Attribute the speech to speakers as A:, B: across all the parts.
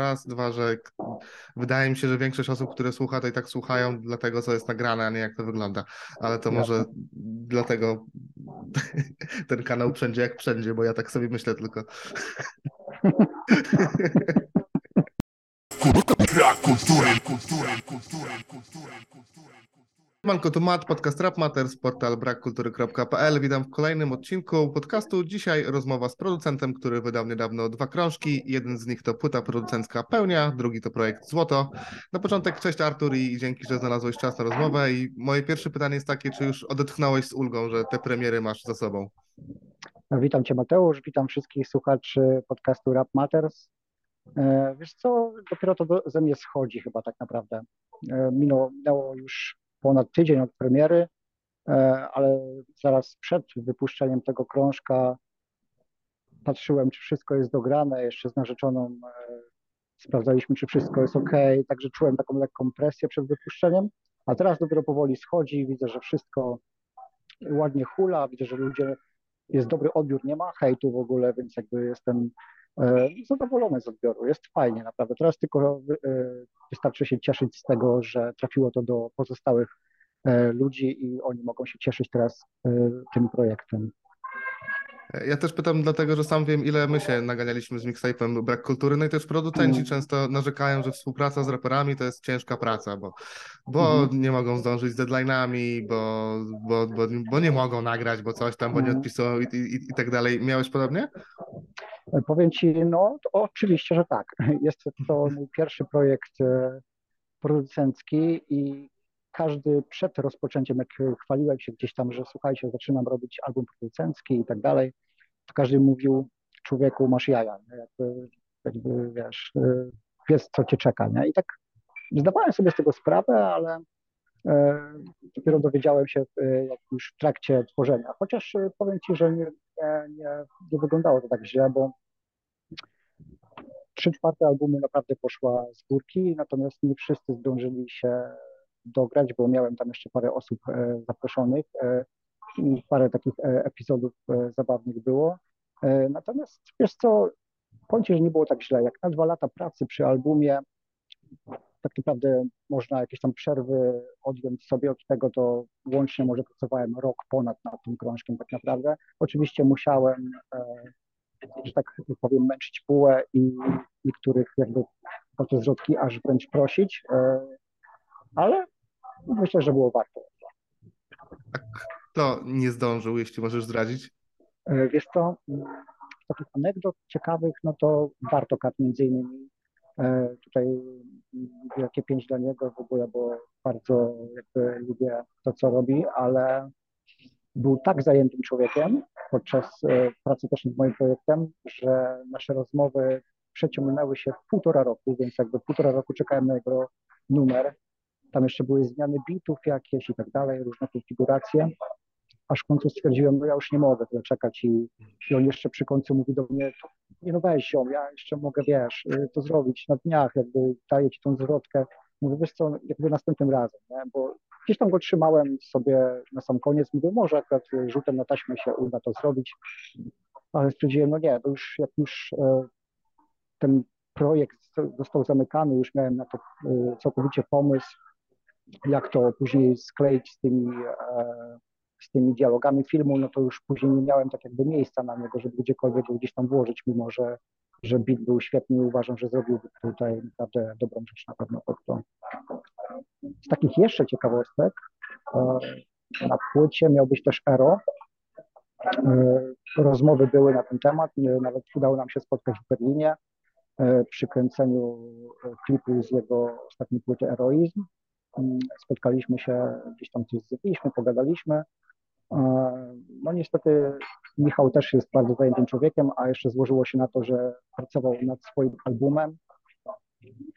A: raz, dwa, że wydaje mi się, że większość osób, które słucha, to i tak słuchają dlatego, co jest nagrane, a nie jak to wygląda. Ale to może dlatego ten kanał wszędzie jak wszędzie, bo ja tak sobie myślę tylko. Kultury, kultury, kultury, kultury, kultury. Manko to Mat, podcast Rap Matters, portal brakkultury.pl. Witam w kolejnym odcinku podcastu. Dzisiaj rozmowa z producentem, który wydał niedawno dwa krążki. Jeden z nich to płyta producencka Pełnia, drugi to projekt Złoto. Na początek cześć Artur i dzięki, że znalazłeś czas na rozmowę. I moje pierwsze pytanie jest takie, czy już odetchnąłeś z ulgą, że te premiery masz za sobą?
B: Witam Cię Mateusz, witam wszystkich słuchaczy podcastu Rap Matters. E, wiesz co, dopiero to ze mnie schodzi chyba tak naprawdę. E, minęło, minęło już ponad tydzień od premiery, e, ale zaraz przed wypuszczeniem tego krążka patrzyłem, czy wszystko jest dograne, jeszcze z narzeczoną sprawdzaliśmy, czy wszystko jest ok, także czułem taką lekką presję przed wypuszczeniem, a teraz dopiero powoli schodzi, widzę, że wszystko ładnie hula, widzę, że ludzie, jest dobry odbiór, nie ma hejtu w ogóle, więc jakby jestem E, zadowolony z odbioru. Jest fajnie naprawdę. Teraz tylko e, wystarczy się cieszyć z tego, że trafiło to do pozostałych e, ludzi i oni mogą się cieszyć teraz tym projektem.
A: Ja też pytam dlatego, że sam wiem, ile my się naganialiśmy z mixtape'em Brak Kultury, no i też producenci mm. często narzekają, że współpraca z raperami to jest ciężka praca, bo, bo mm. nie mogą zdążyć z deadline'ami, bo, bo, bo, bo nie mogą nagrać, bo coś tam, bo nie mhm. odpisują i, i, i tak dalej. Miałeś podobnie?
B: Powiem Ci, no oczywiście, że tak. Jest to mój pierwszy projekt e, producencki i każdy przed rozpoczęciem, jak chwaliłem się gdzieś tam, że słuchajcie, zaczynam robić album producencki i tak dalej, to każdy mówił, człowieku, masz jaja, jakby, jakby wiesz, e, wiesz, co cię czeka, nie? I tak zdawałem sobie z tego sprawę, ale e, dopiero dowiedziałem się jak już w trakcie tworzenia. Chociaż powiem Ci, że nie, nie, nie wyglądało to tak źle, bo trzy czwarte albumu naprawdę poszła z górki, natomiast nie wszyscy zdążyli się dograć, bo miałem tam jeszcze parę osób e, zaproszonych e, i parę takich e, epizodów zabawnych było. Natomiast wiesz co, powiem że nie było tak źle. Jak na dwa lata pracy przy albumie, tak naprawdę można jakieś tam przerwy odjąć sobie od tego, to łącznie może pracowałem rok ponad nad tym krążkiem tak naprawdę. Oczywiście musiałem że tak powiem, męczyć bułę i niektórych jakby o te aż wręcz prosić, ale myślę, że było warto.
A: A kto nie zdążył, jeśli możesz zdradzić?
B: E, wiesz co, takich anegdot ciekawych, no to Bartokat między innymi. E, tutaj wielkie pięć dla niego w ogóle, bo bardzo jakby lubię to, co robi, ale był tak zajętym człowiekiem podczas e, pracy też nad moim projektem, że nasze rozmowy przeciągnęły się półtora roku, więc jakby półtora roku czekałem na jego numer. Tam jeszcze były zmiany bitów jakieś i tak dalej, różne konfiguracje. Aż w końcu stwierdziłem, no ja już nie mogę tyle czekać i, i on jeszcze przy końcu mówi do mnie, nie no weź ją, ja jeszcze mogę, wiesz, y, to zrobić na dniach, jakby daję ci tą zwrotkę. Mówię, wiesz co, jakby następnym razem, nie? bo Gdzieś tam go trzymałem sobie na sam koniec, mówię, może akurat rzutem na taśmę się uda to zrobić, ale stwierdziłem, no nie, to już jak już e, ten projekt został zamykany, już miałem na to całkowicie pomysł, jak to później skleić z tymi, e, z tymi dialogami filmu, no to już później nie miałem tak jakby miejsca na niego, żeby gdziekolwiek go gdzieś tam włożyć, mimo że, że beat był świetny i uważam, że zrobił tutaj naprawdę dobrą rzecz na pewno pod to. Z takich jeszcze ciekawostek, e, na płycie miał być też Ero. E, rozmowy były na ten temat, nawet udało nam się spotkać w Berlinie przy kręceniu klipu z jego ostatniej płyty Eroizm. Mm, spotkaliśmy się, gdzieś tam coś zjedliśmy, pogadaliśmy. No niestety Michał też jest bardzo zajętym człowiekiem, a jeszcze złożyło się na to, że pracował nad swoim albumem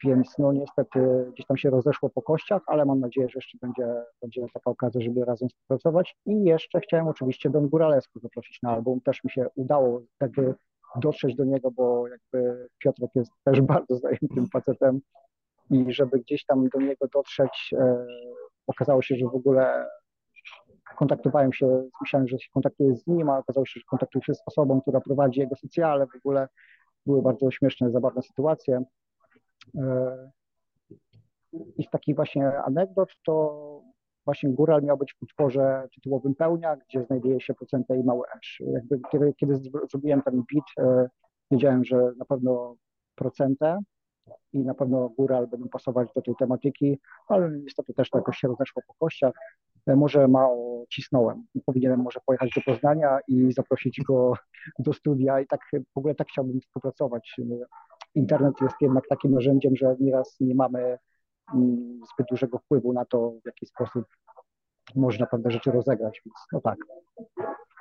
B: więc no niestety gdzieś tam się rozeszło po kościach, ale mam nadzieję, że jeszcze będzie, będzie taka okazja, żeby razem współpracować. I jeszcze chciałem oczywiście Don Góralesku zaprosić na album. Też mi się udało jakby dotrzeć do niego, bo jakby Piotrek jest też bardzo zajętym facetem i żeby gdzieś tam do niego dotrzeć, e, okazało się, że w ogóle kontaktowałem się, myślałem, że się kontaktuję z nim, a okazało się, że kontaktuję się z osobą, która prowadzi jego socjale, w ogóle były bardzo śmieszne, zabawne sytuacje. E, I z takich właśnie anegdot to właśnie Góral miał być w utworze tytułowym Pełnia, gdzie znajduje się procenta i mały esz. Jakby kiedy, kiedy zrobiłem ten beat, e, wiedziałem, że na pewno procentę i na pewno Góral będą pasować do tej tematyki, ale niestety też to jakoś się rozeszło po kościach. E, może mało cisnąłem. Powinienem może pojechać do Poznania i zaprosić go do studia i tak w ogóle tak chciałbym współpracować. Internet jest jednak takim narzędziem, że nieraz nie mamy mm, zbyt dużego wpływu na to, w jaki sposób można pewne rzeczy rozegrać, więc no tak.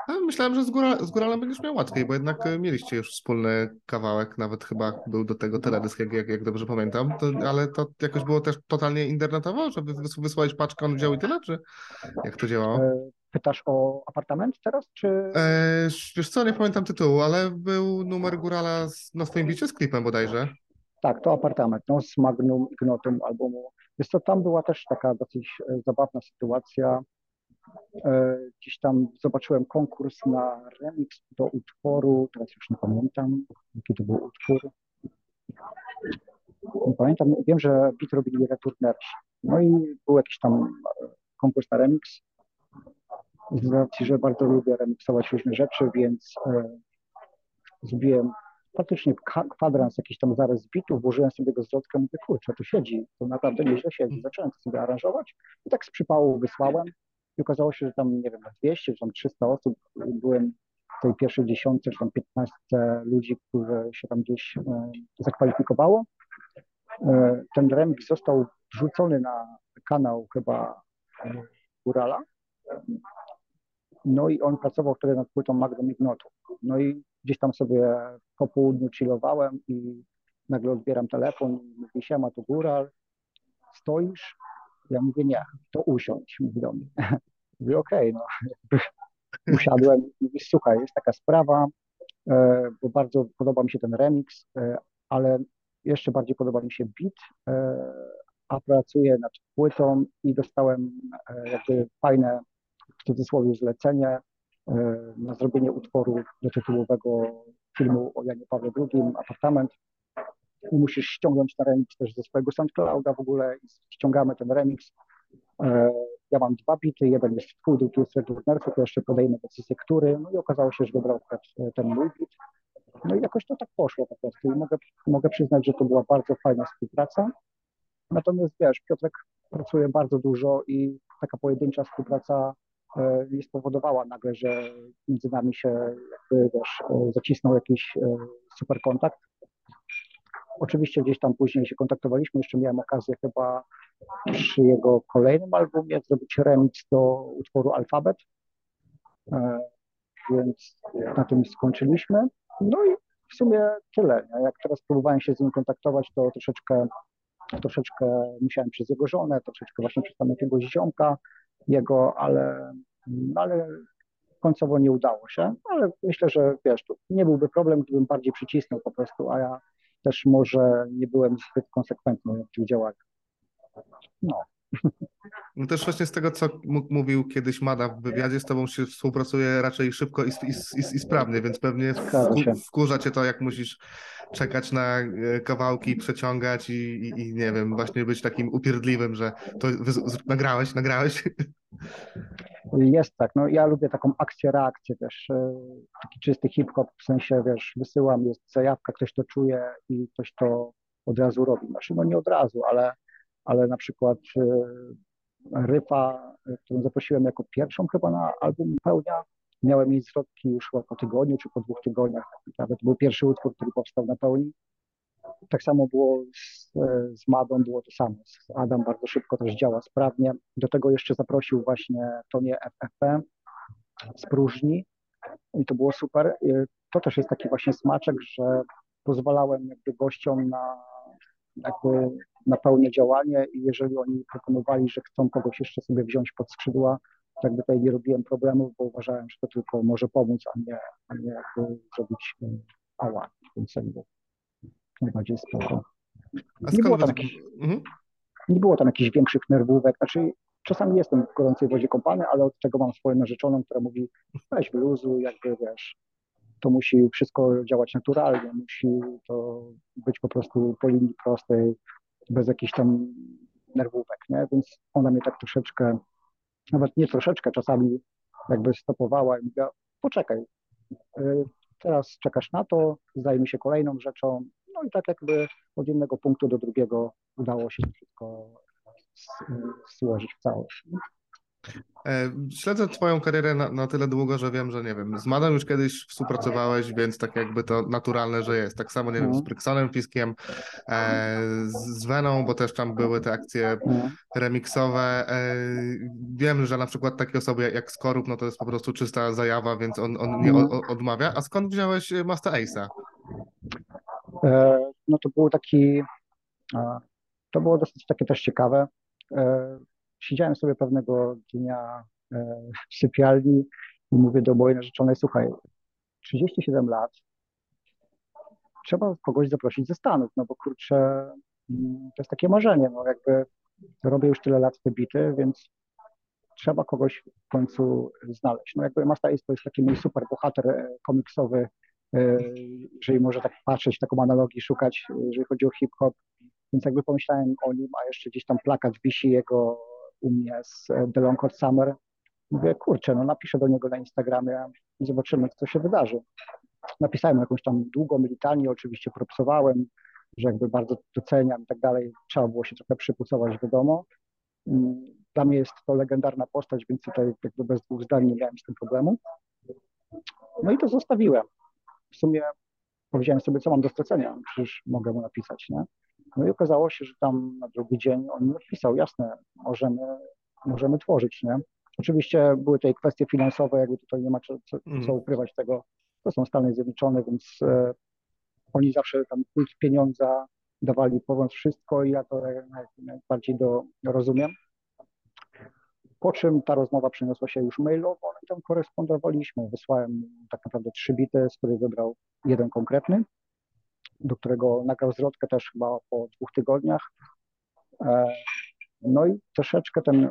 A: Myślałem, że z, góra, z Góralem będziesz miał łatwiej, bo jednak e, mieliście już wspólny kawałek, nawet chyba był do tego teledysk, jak, jak, jak dobrze pamiętam, to, ale to jakoś było też totalnie internetowo, żeby wys- wysłałeś paczkę, on wziął i tyle, czy jak to działało?
B: E, Pytasz o apartament teraz, czy...
A: E, wiesz co, nie pamiętam tytułu, ale był numer Górala z, na swoim bicie z klipem bodajże.
B: Tak, to apartament, no, z Magnum Ignotum albumu. Jest to tam była też taka dosyć e, zabawna sytuacja. E, Gdzieś tam zobaczyłem konkurs na remix do utworu, teraz już nie pamiętam, jaki to był utwór. Nie pamiętam, wiem, że beat robili returnersi. No i był jakiś tam e, konkurs na remix. Z racji, że bardzo lubię remiksować różne rzeczy, więc e, zrobiłem faktycznie kwadrans, jakiś tam zarys bitów, włożyłem sobie go z zwrotkę, mówię, kurczę, to siedzi, to naprawdę nieźle siedzi. Zacząłem to sobie aranżować i tak z przypału wysłałem i okazało się, że tam, nie wiem, na 200 czy tam 300 osób byłem w tej pierwszej dziesiątce, czy tam 15 ludzi, którzy się tam gdzieś e, zakwalifikowało. E, ten remix został wrzucony na kanał chyba e, Górala. No i on pracował wtedy nad płytą Magnum Ignotu. No i gdzieś tam sobie po południu chillowałem i nagle odbieram telefon i mówi, siema, to Góral, stoisz? Ja mówię, nie, to usiądź, mówi do mnie. Mówię, okej, no. Usiadłem, mówi, słuchaj, jest taka sprawa, e, bo bardzo podoba mi się ten remix, e, ale jeszcze bardziej podoba mi się beat, e, a pracuję nad płytą i dostałem jakby fajne, w cudzysłowie, zlecenie na zrobienie utworu do tytułowego filmu o Janie Pawle II, Apartament. Musisz ściągnąć ten remix też ze swojego SoundClouda w ogóle i ściągamy ten remix. E, Ja mam dwa bity, jeden jest twój, drugi jest Returnersu, to jeszcze podejmę decyzję, który, no i okazało się, że wybrał e, ten mój bit. No i jakoś to tak poszło po prostu i mogę, mogę przyznać, że to była bardzo fajna współpraca. Natomiast wiesz, Piotrek pracuje bardzo dużo i taka pojedyncza współpraca e, nie spowodowała nagle, że między nami się jakby, wiesz, zacisnął jakiś super kontakt. Oczywiście gdzieś tam później się kontaktowaliśmy, jeszcze miałem okazję chyba przy jego kolejnym albumie zrobić remix do utworu Alfabet, E, więc na tym skończyliśmy. No i w sumie tyle. Jak teraz próbowałem się z nim kontaktować, to troszeczkę, troszeczkę musiałem przez jego żonę, troszeczkę właśnie przez tam jakiegoś ziomka jego, ale, no ale końcowo nie udało się. Ale myślę, że wiesz, nie byłby problem, gdybym bardziej przycisnął po prostu, a ja też może nie byłem zbyt konsekwentny w tych działaniach. No.
A: No też właśnie z tego, co mówił kiedyś Mada w wywiadzie, z tobą się współpracuje raczej szybko i, i, i, i sprawnie, więc pewnie wku, wkurza cię to, jak musisz czekać na e, kawałki, przeciągać i, i, i nie wiem, właśnie być takim upierdliwym, że to nagrałeś, nagrałeś.
B: Jest tak, no ja lubię taką akcję-reakcję też, e, taki czysty hip-hop, w sensie, wiesz, wysyłam, jest zajawka, ktoś to czuje i ktoś to od razu robi. Znaczy, no nie od razu, ale, ale na przykład e, Ryfa, e, którą zaprosiłem jako pierwszą chyba na album Pełnia, miałem jej zwrotki już po tygodniu czy po dwóch tygodniach. Nawet to był pierwszy utwór, który powstał na pełni. Tak samo było z, e, z Madą, było to samo. Adam bardzo szybko też działa sprawnie. Do tego jeszcze zaprosił właśnie Tonię FFP z próżni i to było super. To też jest taki właśnie smaczek, że pozwalałem jakby gościom na jakby na pełne działanie i jeżeli oni proponowali, że chcą kogoś jeszcze sobie wziąć pod skrzydła, to jakby tutaj nie robiłem problemów, bo uważałem, że to tylko może pomóc, a nie, a nie jakby zrobić e, ała, więc jakby najbardziej spoko. Nie było tam jakichś-
A: Mhm.
B: Nie było tam jakichś większych nerwówek, znaczy czasami jestem w gorącej wodzie kąpany, ale od tego mam swoją narzeczoną, która mówi weź wyluzuj, jakby wiesz, to musi wszystko działać naturalnie, musi to być po prostu po linii prostej, bez jakichś tam nerwówek, nie? Więc ona mnie tak troszeczkę, nawet nie troszeczkę, czasami jakby stopowała i mówiła, poczekaj, y, teraz czekasz na to, zajmij się kolejną rzeczą, no i tak jakby od jednego punktu do drugiego udało się wszystko złożyć w całość.
A: E, śledzę Twoją karierę na, na, tyle długo, że wiem, że nie wiem, z Madą już kiedyś współpracowałeś, więc tak jakby to naturalne, że jest. Tak samo, nie wiem, z Bryksonem mhm. Fiskiem, e, z Veną, bo też tam były te akcje mhm. remiksowe. E, wiem, że na przykład takie osoby jak Skorup, no to jest po prostu czysta zajawa, więc on, on nie mhm. o, odmawia. A skąd wziąłeś Master Ace'a?
B: E, no to był taki, to było dosyć takie też ciekawe e, siedziałem sobie pewnego dnia e, w sypialni i mówię do mojej narzeczonej, słuchaj, 37 lat, trzeba kogoś zaprosić ze Stanów, no bo kurczę, mm, to jest takie marzenie, no jakby robię już tyle lat te bity, więc trzeba kogoś w końcu znaleźć. No jakby Masta Ace to jest taki mój super bohater e, komiksowy, e, jeżeli może tak patrzeć, taką analogię szukać, jeżeli chodzi o hip-hop, więc jakby pomyślałem o nim, a jeszcze gdzieś tam plakat wisi jego u mnie z e, The Long Hot Summer. Mówię, kurczę, no napiszę do niego na Instagramie zobaczymy, co się wydarzy. Napisałem jakąś tam długą litanię, oczywiście propsowałem, że jakby bardzo doceniam i tak dalej. Trzeba było się trochę przypucować, wiadomo. Mm, dla mnie jest to legendarna postać, więc tutaj jakby bez dwóch zdań nie miałem z tym problemu. No i to zostawiłem. W sumie powiedziałem sobie, co mam do stracenia, przecież mogę mu napisać, nie? No i okazało się, że tam na drugi dzień on mi odpisał, jasne, możemy, możemy tworzyć, nie? Oczywiście były tutaj kwestie finansowe, jakby tutaj nie ma co, co, mm. ukrywać tego. To są Stany Zjednoczone, więc e, oni zawsze tam kult pieniądza dawali pomoc wszystko i ja to najbardziej do, rozumiem. Po czym ta rozmowa przeniosła się już mailowo no i tam korespondowaliśmy. Wysłałem tak naprawdę trzy bity, z których wybrał jeden konkretny do którego nagrał zwrotkę też chyba po dwóch tygodniach. E, no i troszeczkę ten, e,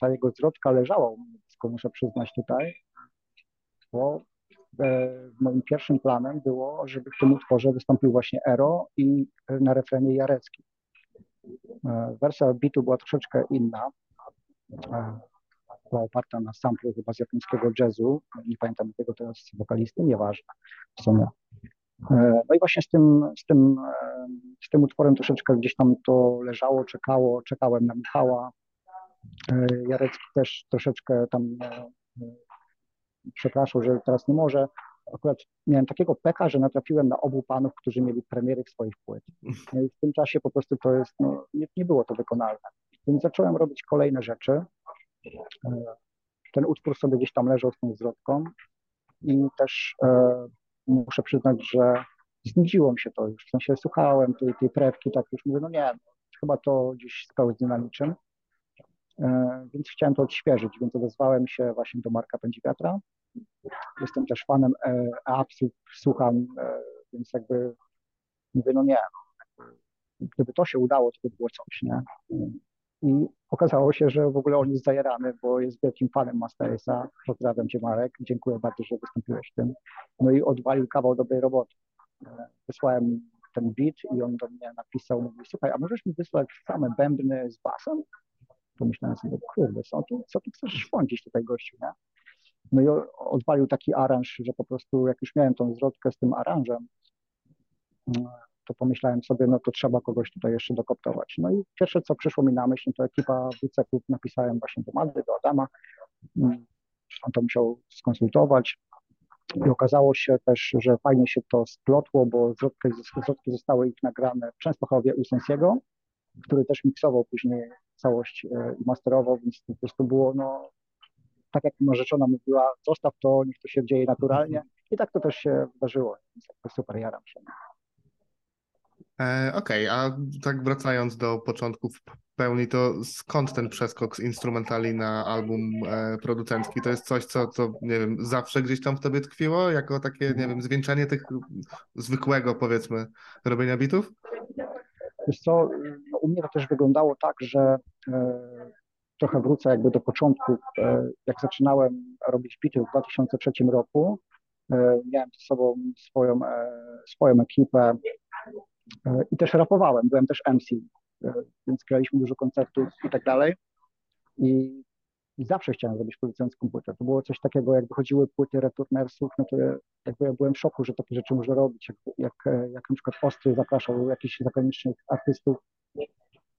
B: ta jego zwrotka leżała u mnie muszę przyznać tutaj, bo e, moim pierwszym planem było, żeby w tym utworze wystąpił właśnie Ero i na refrenie Jarecki. Wersja bitu była troszeczkę inna. Była oparta na samplu chyba z japońskiego jazzu. Nie pamiętam tego teraz wokalisty, nieważne w sumie. E, no i właśnie z tym, z tym, e, z tym utworem troszeczkę gdzieś tam to leżało, czekało, czekałem na Michała. E, Jarecki też troszeczkę tam przepraszał, że teraz nie może. Akurat miałem takiego peka, że natrafiłem na obu panów, którzy mieli premiery swoich płyt. No i w tym czasie po prostu to jest, no, nie, nie było to wykonalne. Więc zacząłem robić kolejne rzeczy. Ten utwór sobie gdzieś tam leżał z tą zwrotką i też muszę przyznać, że znudziło mi się to już. W sensie słuchałem tej, tej prewki, tak już mówię, no nie, chyba to gdzieś spełznie na niczym. E, więc chciałem to odświeżyć, więc odezwałem się właśnie do Marka Pędziwiatra. Jestem też fanem e, apsów, słucham, e, więc jakby mówię, no nie, no, gdyby to się udało, to by było coś, nie? I okazało się, że w ogóle on jest zajerany, bo jest wielkim fanem Mastersa. Pozdrawiam Cię Marek, dziękuję bardzo, że wystąpiłeś w tym. No i odwalił kawał dobrej roboty. Wysłałem ten beat i on do mnie napisał, mówi, słuchaj, a możesz mi wysłać same bębny z basem? Pomyślałem sobie, kurde, co ty, co ty chcesz szpądzić tutaj gościu, nie? No i odwalił taki aranż, że po prostu jak już miałem tą zwrotkę z tym aranżem, to pomyślałem sobie, no to trzeba kogoś tutaj jeszcze dokoptować. No i pierwsze, co przyszło mi na myśl, to ekipa wiceków napisałem właśnie do Magdy, do Adama. Mm, on to musiał skonsultować. I okazało się też, że fajnie się to splotło, bo zwrotki, zwrotki zostały ich nagrane w Częstochowie u Sensiego, który też miksował później całość e, i masterował, więc po prostu było, no, tak jak narzeczona mówiła, zostaw to, niech to się dzieje naturalnie. I tak to też się wydarzyło, więc super jaram się.
A: E, Okej, okay, a tak wracając do początków pełni, to skąd ten przeskok z instrumentali na album e, producencki? To jest coś, co, co, nie wiem, zawsze gdzieś tam w tobie tkwiło, jako takie, nie wiem, zwieńczenie tych zwykłego, powiedzmy, robienia bitów?
B: Wiesz co, no, u mnie to też wyglądało tak, że e, trochę wrócę jakby do początku, e, jak zaczynałem robić bity w 2003 roku, Miałem ze sobą swoją, swoją ekipę i też rapowałem, byłem też MC, więc graliśmy dużo koncertów i tak dalej. I zawsze chciałem robić produkując komputer. To było coś takiego, jak wychodziły płyty Returnersów, no to jakby ja byłem w szoku, że takie rzeczy można robić, jak, jak, jak na przykład Ostry zapraszał jakichś zagranicznych artystów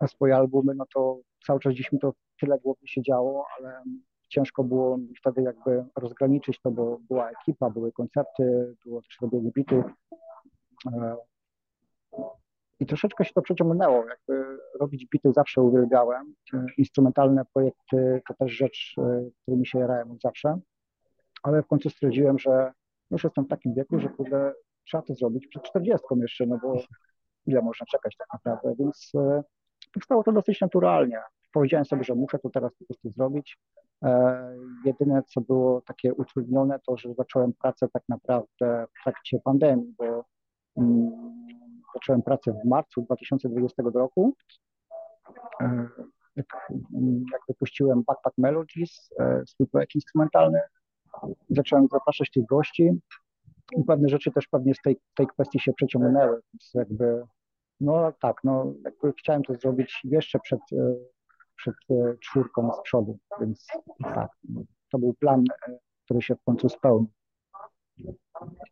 B: na swoje albumy, no to cały czas gdzieś mi to tyle głowy się działo, ale ciężko było wtedy jakby rozgraniczyć to, bo była ekipa, były koncerty, było też robienie bitów. E, i troszeczkę się to przeciągnęło, jakby robić bity zawsze uwielbiałem. Instrumentalne projekty to też rzecz, e, którymi się jarałem od zawsze, ale w końcu stwierdziłem, że już jestem w takim wieku, że kurde, trzeba to zrobić przed 40 jeszcze, no bo ile można czekać tak naprawdę, więc powstało to dosyć naturalnie. Powiedziałem sobie, że muszę to teraz po prostu zrobić. E, jedyne, co było takie utrudnione, to, że zacząłem pracę tak naprawdę w trakcie pandemii, bo mm, zacząłem pracę w marcu 2020 roku. E, jak, jak wypuściłem Backpack Melodies, e, swój projekt instrumentalny, zacząłem zapraszać tych gości i pewne rzeczy też pewnie z tej, tej kwestii się przeciągnęły, więc jakby, no tak, no jakby chciałem to zrobić jeszcze przed, e, przed czwórką z przodu, więc tak, to był plan, który się w końcu spełnił.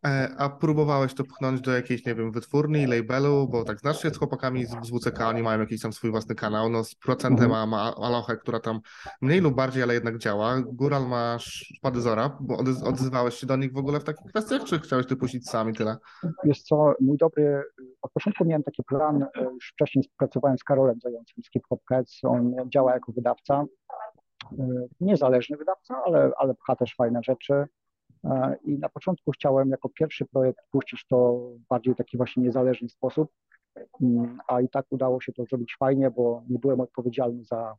A: E, a próbowałeś to pchnąć do jakiejś, nie wiem, wytwórni, labelu, bo tak znasz się z chłopakami z, z WCK, oni mają jakiś tam swój własny kanał, no z procentem mhm. ma, ma Alochę, która tam mniej lub bardziej, ale jednak działa. Góral masz Padyzora, bo odzywałeś się do nich w ogóle w takich kwestiach, czy chciałeś ty puścić sami tyle?
B: Wiesz co, mój dobry, od początku miałem taki plan, e, już wcześniej współpracowałem z Karolem Zającym z Hip Hop Cats, on działa jako wydawca, e, niezależny wydawca, ale, ale pcha też fajne rzeczy. E, I na początku chciałem jako pierwszy projekt puścić to w bardziej taki właśnie niezależny sposób, mm, a i tak udało się to zrobić fajnie, bo nie byłem odpowiedzialny za,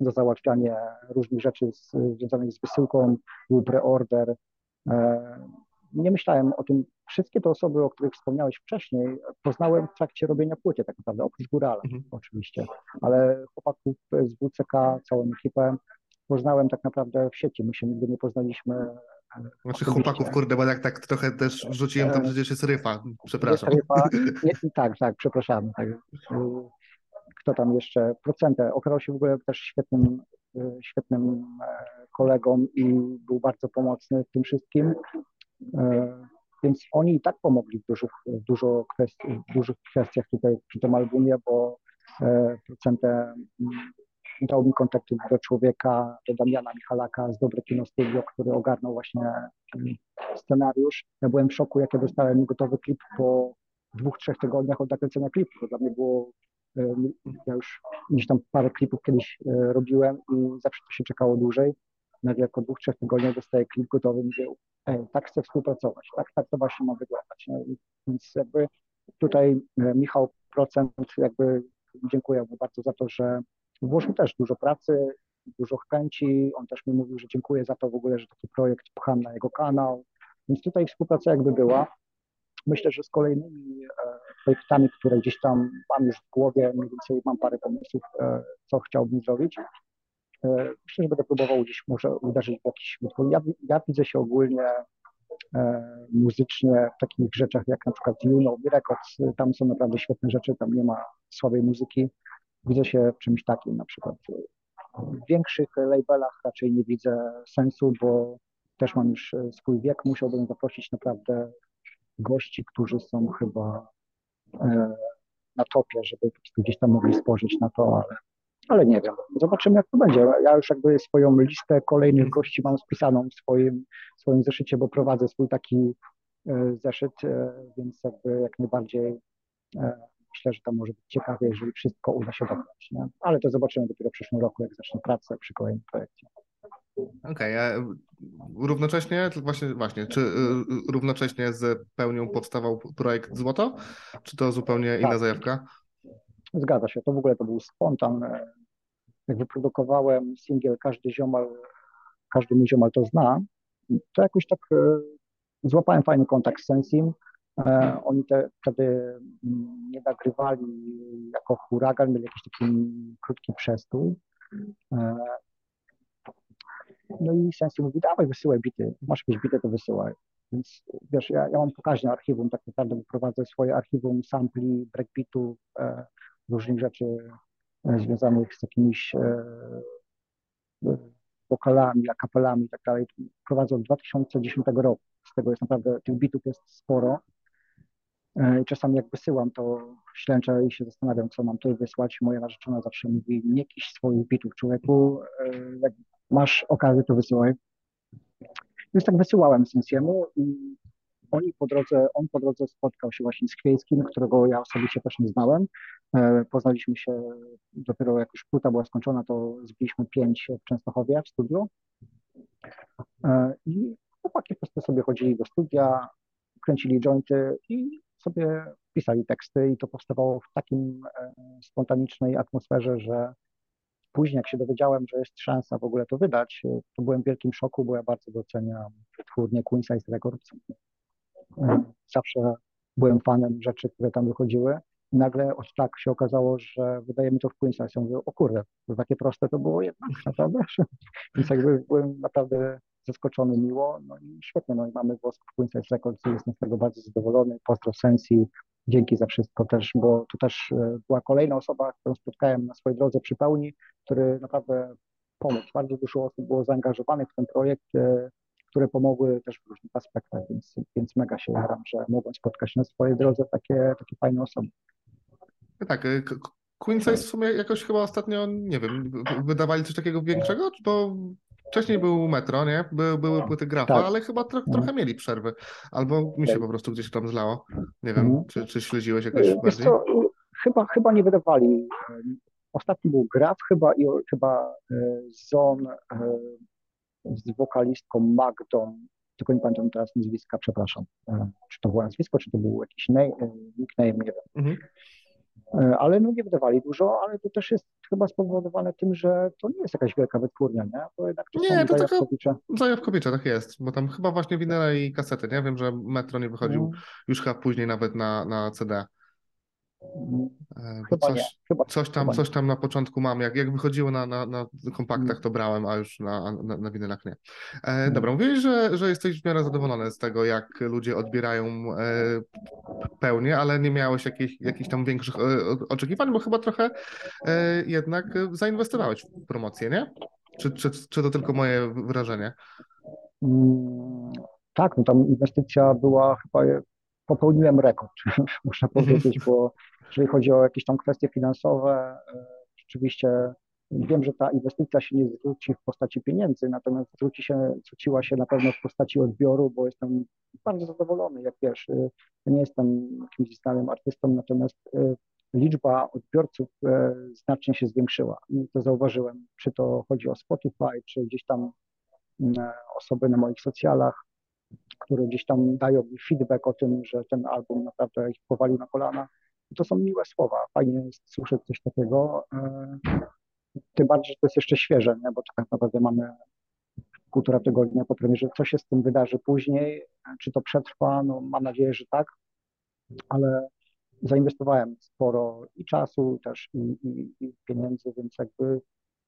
B: za załatwianie różnych rzeczy z, związanych z wysyłką, był preorder. E, nie myślałem o tym. Wszystkie te osoby, o których wspomniałeś wcześniej, poznałem w trakcie robienia płyty tak naprawdę, oprócz Górala mhm. oczywiście, ale chłopaków z WCK, całą ekipę poznałem tak naprawdę w sieci. My się nigdy nie poznaliśmy
A: znaczy chłopaków, kurde, bo jak tak trochę też wrzuciłem, to e, przecież jest ryfa, przepraszam. Jest ryfa.
B: Nie, tak, tak, przepraszam. Tak. Kto tam jeszcze? Procentę. Okazał się w ogóle też świetnym, e, świetnym e, kolegą i był bardzo pomocny w tym wszystkim. Więc oni i tak pomogli w dużych, dużo kwestii, w dużych kwestiach tutaj przy tym albumie, bo procentę dał mi kontakty do człowieka, do Damiana Michalaka z Studio, który ogarnął właśnie scenariusz. Ja byłem w szoku, jak ja dostałem gotowy klip po dwóch, trzech tygodniach od nakręcenia klipu. Dla mnie było, ja już gdzieś tam parę klipów kiedyś e, robiłem i zawsze to się czekało dłużej. Nagle po dwóch, trzech tygodniach dostaję klip gotowy i mówię, ej, tak chcę współpracować, tak, tak to właśnie ma wyglądać. No, więc jakby tutaj e, Michał Procent, jakby dziękuję mu bardzo za to, że włożył też dużo pracy, dużo chęci. On też mi mówił, że dziękuję za to w ogóle, że taki projekt pcham na jego kanał. Więc tutaj współpraca jakby była. Myślę, że z kolejnymi e, projektami, które gdzieś tam mam już w głowie, mniej więcej mam parę pomysłów, e, co chciałbym zrobić. E, myślę, że będę próbował gdzieś może uderzyć w jakiś Ja, ja widzę się ogólnie muzycznie w takich rzeczach jak na przykład You Know Records. Tam są naprawdę świetne rzeczy, tam nie ma słabej muzyki widzę się czymś takim na przykład. W większych labelach raczej nie widzę sensu, bo też mam już e, swój wiek, musiałbym zaprosić naprawdę gości, którzy są chyba e, na topie, żeby gdzieś tam mogli spojrzeć na to, ale, ale nie wiem. Zobaczymy, jak to będzie. Ja już jakby swoją listę kolejnych gości mam spisaną w swoim, w swoim zeszycie, bo prowadzę swój taki e, zeszyt, więc jakby jak najbardziej myślę, że to może być ciekawe, jeżeli wszystko uda się dobrać. Nie? Ale to zobaczymy dopiero w przyszłym roku, jak zacznę pracę przy kolejnym projekcie.
A: Okej, okay, równocześnie, właśnie, właśnie, czy y, y, równocześnie z pełnią powstawał projekt Złoto, czy to zupełnie inna tak. zajawka?
B: Zgadza się, to w ogóle to był spontan. Jak wyprodukowałem singiel Każdy ziomal, każdy mój ziomal to zna, to jakoś tak y, złapałem fajny kontakt z Sensim, E, oni te, wtedy mm, nie nagrywali jako huragan, mieli jakiś taki krótki przestój. E, no i Sensi mówi, dawaj wysyłaj bity, masz jakieś bity, to wysyłaj. Więc wiesz, ja, ja mam pokaźne archiwum, tak naprawdę prowadzę swoje archiwum sampli, breakbeatów, e, różnych rzeczy e, związanych z jakimiś e, e, wokalami, akapelami i tak dalej. Prowadzę od 2010 roku. Z tego jest naprawdę, tych bitów jest sporo. E, I czasami jak wysyłam, to ślęczę i się zastanawiam, co mam tutaj wysłać. Moja narzeczona zawsze mówi, nie jakiś swoich bitów, człowieku, e, jak masz okazję, to wysyłaj. Więc tak wysyłałem Sensiemu i oni po drodze, on po drodze spotkał się właśnie z Chwiejskim, którego ja osobiście też nie znałem. E, Poznaliśmy się dopiero jak już płyta była skończona, to zbiliśmy pięć w Częstochowie w studiu. I chłopaki po prostu sobie chodzili do studia, kręcili jointy i sobie pisali teksty i to powstawało w takim e, spontanicznej atmosferze, że później jak się dowiedziałem, że jest szansa w ogóle to wydać, e, to byłem w wielkim szoku, bo ja bardzo doceniam wytwórnię Queen Size Records. E, Zawsze byłem fanem rzeczy, które tam wychodziły. I nagle od tak się okazało, że wydajemy to w Queen Size. Ja mówię, o kurde, to takie proste to było jednak, naprawdę. Więc jakby byłem naprawdę zaskoczony miło. No i świetnie, no i mamy głos w Size Records i jestem z tego bardzo zadowolony. Pozdro Sensi, dzięki za wszystko też, bo to też e, była kolejna osoba, którą spotkałem na swojej drodze przy pełni, który naprawdę pomógł. Bardzo dużo osób było zaangażowanych w ten projekt, e, które pomogły też w różnych aspektach, więc, więc mega się jaram, że mogłem spotkać na swojej drodze takie, takie fajne osoby.
A: Tak, y, K- K- Queen Size w sumie jakoś chyba ostatnio, nie wiem, wydawali coś takiego większego, czy bo wcześniej był Metro, nie? By, były płyty Grafa,
B: Tak.
A: ale chyba tro,
B: Mhm.
A: trochę mieli przerwy. Albo mi się po prostu gdzieś tam zlało. Nie wiem,
B: Mhm.
A: czy, czy śledziłeś jakoś
B: Wiesz
A: bardziej?
B: co, chyba, chyba nie wydawali. Ostatni był Graf chyba i chyba e, Zon e, z wokalistką Magdą, tylko nie pamiętam teraz nazwiska, przepraszam. E, Czy to było nazwisko, czy to był jakiś na- nickname, nie wiem.
A: Mhm.
B: E, Ale no nie wydawali dużo, ale to też jest chyba spowodowane tym, że to nie jest jakaś wielka wytwórnia, nie? To jednak to
A: Nie,
B: są
A: to taka-
B: zajawkowicze.
A: Zajawkowicze, tak jest, bo tam chyba właśnie winyle i kasety, nie? Wiem, że Metro nie wychodził
B: Mm,
A: już chyba później nawet na, na CD. E, Bo coś, coś tam, coś tam na początku mam. Jak, jak wychodziło na, na, na kompaktach,
B: Mm.
A: to brałem, a już na, na, na winylach nie. E,
B: Mm.
A: dobra, mówiłeś, że, że jesteś w miarę zadowolony z tego, jak ludzie odbierają e, pełnię, ale nie miałeś jakichś, jakichś tam większych e, oczekiwań, bo chyba trochę e, jednak zainwestowałeś w promocję, nie? Czy, czy, czy to tylko moje wrażenie?
B: Mm, Tak, no tam inwestycja była chyba, popełniłem rekord, muszę powiedzieć, bo jeżeli chodzi o jakieś tam kwestie finansowe, e, rzeczywiście wiem, że ta inwestycja się nie zwróci w postaci pieniędzy, natomiast zwróci się, zwróciła się na pewno w postaci odbioru, bo jestem bardzo zadowolony, jak wiesz, e, nie jestem jakimś znanym artystą, natomiast e, liczba odbiorców znacznie się zwiększyła to zauważyłem, czy to chodzi o Spotify, czy gdzieś tam mm, osoby na moich socjalach, które gdzieś tam dają mi feedback o tym, że ten album naprawdę ich powalił na kolana. To są miłe słowa. Fajnie jest słyszeć coś takiego. e, Tym bardziej, że to jest jeszcze świeże, nie? bo tak naprawdę mamy półtora tygodnia po premierze. Co się z tym wydarzy później? Czy to przetrwa? No, mam nadzieję, że tak, ale zainwestowałem sporo i czasu też i, i, i pieniędzy, więc jakby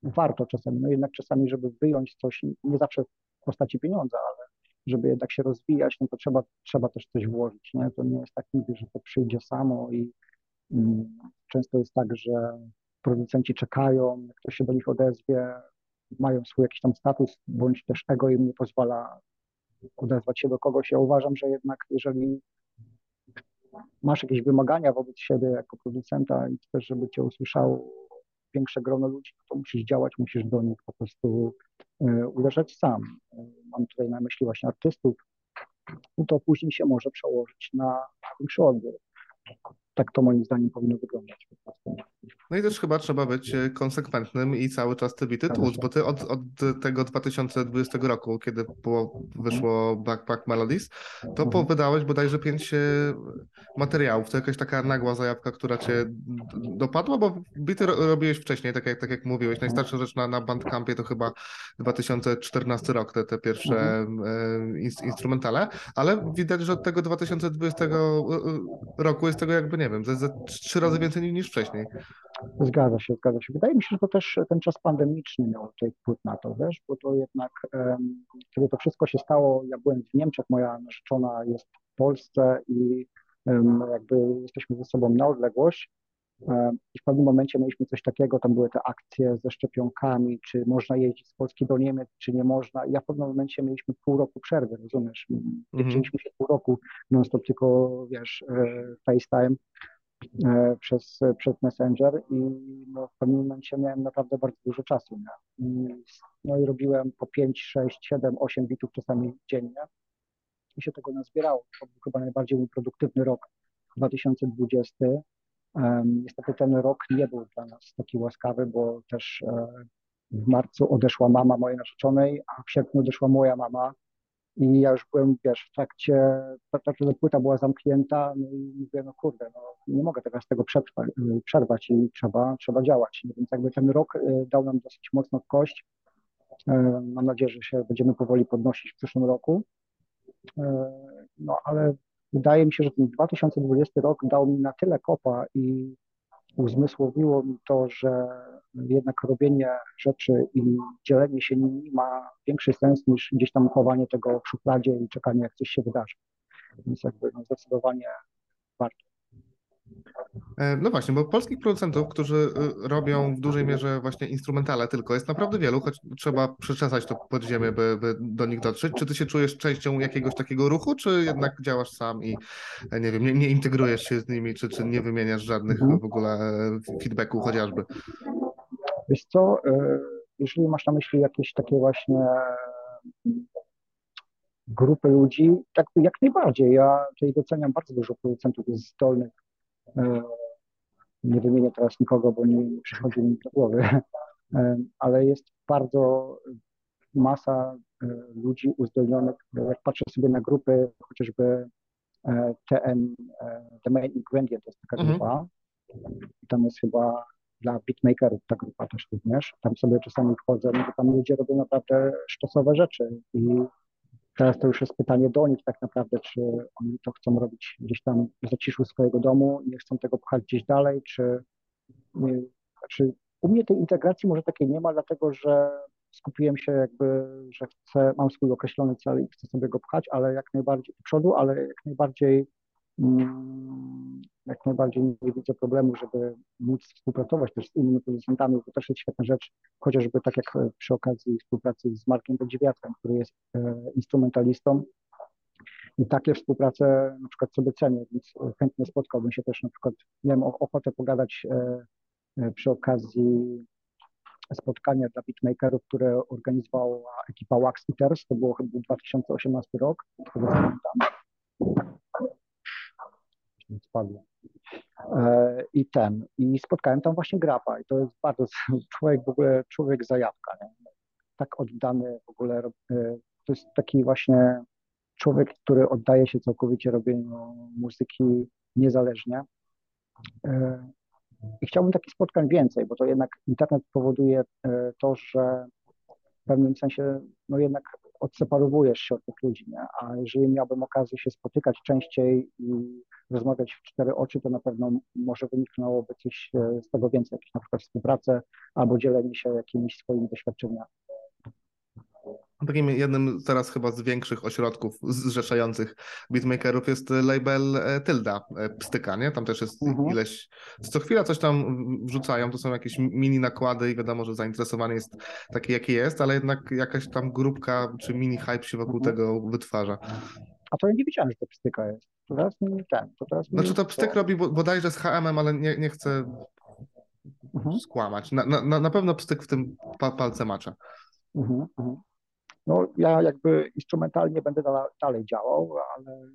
B: warto czasami, no jednak czasami, żeby wyjąć coś, nie zawsze w postaci pieniądza, ale żeby jednak się rozwijać, no to trzeba, trzeba też coś włożyć, nie? To nie jest tak nigdy, że to przyjdzie samo i często jest tak, że producenci czekają, ktoś się do nich odezwie, mają swój jakiś tam status, bądź też ego im nie pozwala odezwać się do kogoś. Ja uważam, że jednak jeżeli masz jakieś wymagania wobec siebie jako producenta i chcesz, żeby cię usłyszało większe grono ludzi, no to musisz działać, musisz do nich po prostu e, uderzać sam. Mam tutaj na myśli właśnie artystów, i to później się może przełożyć na większy odbiór. Tak to moim zdaniem powinno wyglądać.
A: No i też chyba trzeba być e, konsekwentnym i cały czas te bity tłuc, bo ty od, od tego 2020 roku, kiedy było, wyszło Backpack Melodies, to
B: Mhm.
A: po, wydałeś bodajże pięć e, materiałów. To jakaś taka nagła zajawka, która cię dopadła, bo bity ro, robiłeś wcześniej, tak jak, tak jak mówiłeś. Najstarsza rzecz na, na Bandcampie to chyba 2014 rok, te, te pierwsze
B: Mhm.
A: e, ins, instrumentale, ale widać, że od tego 2020 roku jest tego jakby, nie wiem, ze, ze trzy razy więcej niż wcześniej.
B: Zgadza się, zgadza się. Wydaje mi się, że to też ten czas pandemiczny miał tutaj wpływ na to, wiesz, bo to jednak, um, kiedy to wszystko się stało, ja byłem w Niemczech, moja narzeczona jest w Polsce i um, jakby jesteśmy ze sobą na odległość um, i w pewnym momencie mieliśmy coś takiego, tam były te akcje ze szczepionkami, czy można jeździć z Polski do Niemiec, czy nie można. I ja w pewnym momencie mieliśmy pół roku przerwy, rozumiesz? Nie widzieliśmy się pół roku non-stop, tylko wiesz, e, FaceTime przez, przez Messenger i no, w pewnym momencie miałem naprawdę bardzo dużo czasu. Nie? I, no i robiłem po 5, 6, 7, 8 bitów czasami dziennie i się tego nazbierało. To był chyba najbardziej mój produktywny rok 2020. Um, niestety ten rok nie był dla nas taki łaskawy, bo też e, w marcu odeszła mama mojej narzeczonej, a w sierpniu odeszła moja mama i ja już byłem, wiesz, w trakcie, ta płyta była zamknięta, no i mówię, no kurde, no nie mogę teraz tego przetrwać, przerwać i trzeba, trzeba działać. Więc jakby ten rok y, dał nam dosyć mocno w kość. Y, mam nadzieję, że się będziemy powoli podnosić w przyszłym roku. Y, no ale wydaje mi się, że ten 2020 rok dał mi na tyle kopa i uzmysłowiło mi to, że jednak robienie rzeczy i dzielenie się nimi ma większy sens niż gdzieś tam chowanie tego w szufladzie i czekanie, jak coś się wydarzy. Więc jakby no, zdecydowanie warto.
A: E, no właśnie, bo polskich producentów, którzy y, robią w dużej mierze właśnie instrumentale tylko, jest naprawdę wielu, choć trzeba przeczesać to pod ziemię, by, by do nich dotrzeć. Czy ty się czujesz częścią jakiegoś takiego ruchu, czy jednak działasz sam i e, nie wiem, nie, nie integrujesz się z nimi, czy, czy nie wymieniasz żadnych mhm. w ogóle e, feedbacków chociażby?
B: Wiesz co, jeżeli masz na myśli jakieś takie właśnie grupy ludzi, tak jak najbardziej. Ja tutaj doceniam bardzo dużo producentów, jest zdolnych E, nie wymienię teraz nikogo, bo nie przychodzi mi do głowy, e, ale jest bardzo masa e, ludzi uzdolnionych. Jak patrzę sobie na grupy, chociażby TM, The Main Ingredient to jest taka mhm. grupa. Tam jest chyba dla beatmakerów ta grupa też również. Tam sobie czasami wchodzę, no to tam ludzie robią naprawdę sztosowe rzeczy i Teraz to już jest pytanie do nich tak naprawdę, czy oni to chcą robić gdzieś tam w zaciszu swojego domu, nie chcą tego pchać gdzieś dalej, czy, czy u mnie tej integracji może takiej nie ma, dlatego że skupiłem się jakby, że chcę, mam swój określony cel i chcę sobie go pchać, ale jak najbardziej do przodu, ale jak najbardziej jak najbardziej nie widzę problemu, żeby móc współpracować też z innymi producentami. To też jest świetna rzecz, chociażby tak jak e, przy okazji współpracy z Markiem Podziwiatem, który jest e, instrumentalistą. I takie współprace na przykład sobie cenię, więc chętnie spotkałbym się też na przykład, miałem ochotę pogadać e, przy okazji spotkania dla beatmakerów, które organizowała ekipa Wax Eaters, to było chyba 2018 rok, pamiętam. Spadło. E, i ten, i spotkałem tam właśnie Grapa i to jest bardzo człowiek w ogóle, człowiek zajawka, nie? tak oddany w ogóle, e, to jest taki właśnie człowiek, który oddaje się całkowicie robieniu muzyki niezależnie e, i chciałbym takich spotkań więcej, bo to jednak internet powoduje to, że w pewnym sensie no jednak odseparowujesz się od tych ludzi, nie? a jeżeli miałbym okazję się spotykać częściej i rozmawiać w cztery oczy, to na pewno może wyniknęłoby coś e, z tego więcej, jakieś na przykład współpracę albo dzielenie się jakimiś swoimi doświadczeniami.
A: Takim jednym teraz chyba z większych ośrodków zrzeszających beatmakerów jest label e, Tylda e, Pstyka, nie? Tam też jest mhm. ileś, co chwila coś tam wrzucają, to są jakieś mini nakłady i wiadomo, że zainteresowanie jest takie, jakie jest, ale jednak jakaś tam grupka czy mini hype się wokół mhm. tego wytwarza.
B: A to ja nie widziałem, że to Pstyka jest. To teraz mi ten, to teraz
A: mi... Znaczy to Pstyk robi bodajże z HM-em, ale nie, nie chcę mhm. skłamać. Na, na, na pewno Pstyk w tym palce macza. Mhm,
B: mhm. No ja jakby instrumentalnie będę dalej działał, ale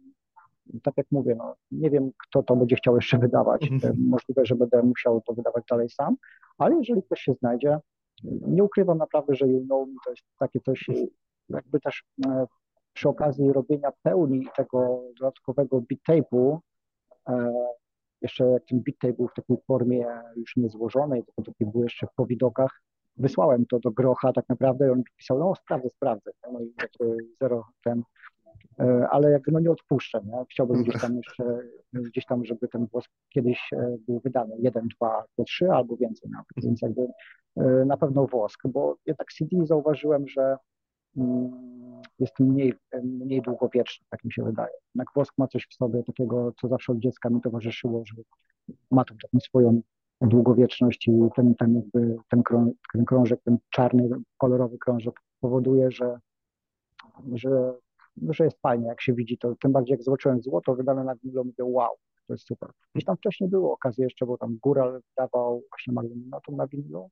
B: tak jak mówię, no, nie wiem, kto to będzie chciał jeszcze wydawać. Mhm. Możliwe, że będę musiał to wydawać dalej sam, ale jeżeli ktoś się znajdzie, nie ukrywam naprawdę, że You Know Me to jest takie coś, jakby też e, przy okazji robienia pełni tego dodatkowego beat tape'u, e, jeszcze jak ten beat tape był w takiej formie już niezłożonej, tylko taki był jeszcze po widokach, wysłałem to do Grocha tak naprawdę i on pisał, no sprawdzę, sprawdzę. No i zero ten, e, ale jakby no nie odpuszczę, nie? Chciałbym gdzieś tam jeszcze, gdzieś tam, żeby ten wosk kiedyś e, był wydany, jeden, dwa, trzy albo więcej nawet, więc jakby e, na pewno wosk, bo jednak CD zauważyłem, że mm, jest mniej, mniej długowieczny, tak mi się wydaje. Jednak wosk ma coś w sobie takiego, co zawsze od dziecka mi towarzyszyło, że ma tą taką swoją długowieczność i ten, ten, jakby, ten, krąg, ten krążek, ten czarny, kolorowy krążek powoduje, że, że, że jest fajnie, jak się widzi to. Tym bardziej jak zobaczyłem złoto wydane na winylu, mówię wow, to jest super. Gdzieś tam wcześniej było okazji jeszcze, bo tam Góral dawał właśnie magnetomatum na winylu.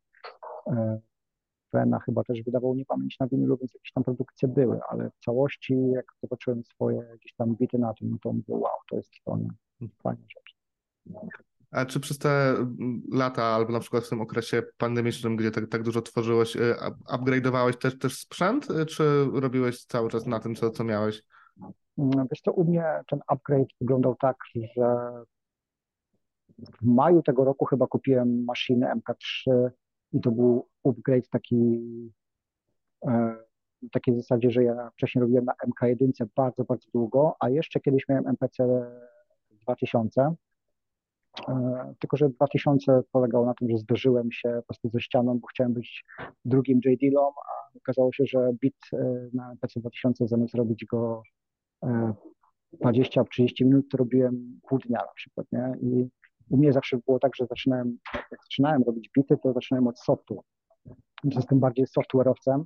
B: Wena chyba też wydawał niepamięć na winylu, więc jakieś tam produkcje były, ale w całości jak zobaczyłem swoje gdzieś tam bity na tym, no to mówię wow, to jest to fajna rzecz.
A: A czy przez te mm, lata, albo na przykład w tym okresie pandemicznym, gdzie tak, tak dużo tworzyłeś, y, upgrade'owałeś też, też sprzęt, y, czy robiłeś cały czas na tym, co, co miałeś?
B: Mm, wiesz co, u mnie ten upgrade wyglądał tak, że w maju tego roku chyba kupiłem maszynę MK3 i to był upgrade taki e, w takiej zasadzie, że ja wcześniej robiłem na MK1 bardzo, bardzo długo, a jeszcze kiedyś miałem MPC 2000 E, tylko, że 2000 polegało na tym, że zderzyłem się po prostu ze ścianą, bo chciałem być drugim J. Dillom, a okazało się, że bit e, na PC 2000 zamiast robić go 20-30 e, minut, to robiłem pół dnia na przykład, nie? I u mnie zawsze było tak, że zaczynałem, jak zaczynałem robić bity, to zaczynałem od softu. Jestem bardziej software'owcem,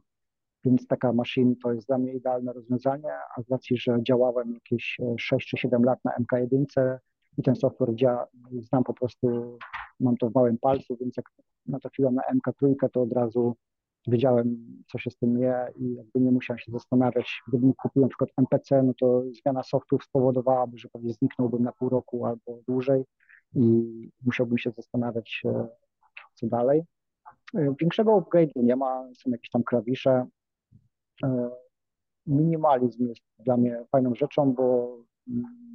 B: więc taka maszyna to jest dla mnie idealne rozwiązanie, a z racji, że działałem jakieś 6 czy 7 lat na MK1, i ten software działa, znam po prostu, mam to w małym palcu, więc jak natrafiłem na MK3, to od razu wiedziałem, co się z tym je i jakby nie musiałem się zastanawiać. Gdybym kupił na przykład MPC, no to zmiana softu spowodowałaby, że pewnie zniknąłbym na pół roku albo dłużej i musiałbym się zastanawiać, e, co dalej. E, większego upgrade'u nie ma, są jakieś tam klawisze. E, minimalizm jest dla mnie fajną rzeczą, bo mm,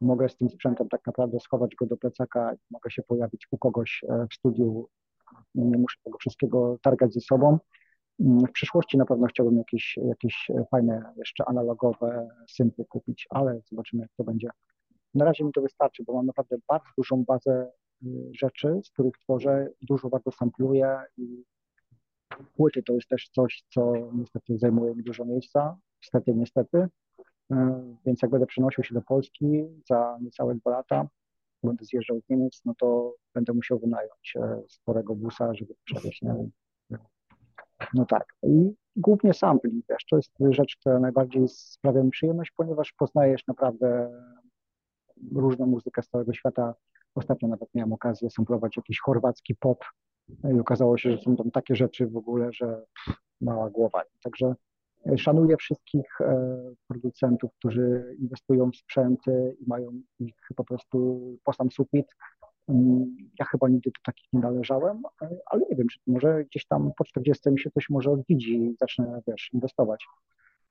B: mogę z tym sprzętem tak naprawdę schować go do plecaka i mogę się pojawić u kogoś e, w studiu. Nie muszę tego wszystkiego targać ze sobą. Mm, w przyszłości na pewno chciałbym jakieś, jakieś fajne, jeszcze analogowe sympy kupić, ale zobaczymy, jak to będzie. Na razie mi to wystarczy, bo mam naprawdę bardzo dużą bazę y, rzeczy, z których tworzę, dużo bardzo sampluję i płyty to jest też coś, co niestety zajmuje mi dużo miejsca, niestety, niestety, E, więc jak będę przenosił się do Polski za niecałe dwa lata, będę zjeżdżał z Niemiec, no to będę musiał wynająć e, sporego busa, żeby przewieźć. No tak. I głównie sampling, wiesz, to jest rzecz, która najbardziej sprawia mi przyjemność, ponieważ poznajesz naprawdę różną muzykę z całego świata. Ostatnio nawet miałem okazję samplować jakiś chorwacki pop i okazało się, że są tam takie rzeczy w ogóle, że mała głowa. Także Szanuję wszystkich e, producentów, którzy inwestują w sprzęty i mają ich po prostu po sam sufit. Mm, ja chyba nigdy do takich nie należałem, e, ale nie wiem, czy może gdzieś tam po 40 mi się coś może odwidzi i zacznę, wiesz, inwestować.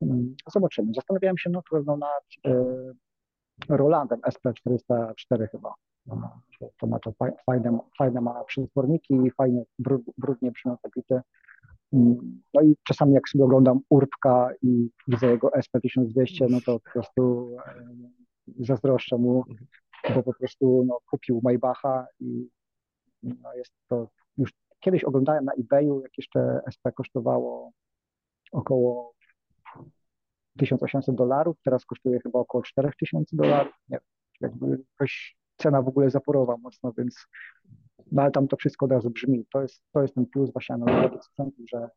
B: Mm, zobaczymy. Zastanawiałem się no, pewno nad e, Rolandem SP404 chyba. To ma to fajne, fajne ma przetworniki, fajne, brudnie brzmią te bity. No i czasami jak sobie oglądam Urbka i widzę jego SP1200, no to po prostu e, zazdroszczę mu, bo po prostu no, kupił Maybacha i no, jest to już kiedyś oglądałem na eBayu, jak jeszcze SP kosztowało około 1800 dolarów, teraz kosztuje chyba około 4000 dolarów. Nie jakby jakaś cena w ogóle zaporowa mocno, więc no ale tam to wszystko od razu brzmi. To jest, to jest ten plus właśnie analogowych sprzętów, że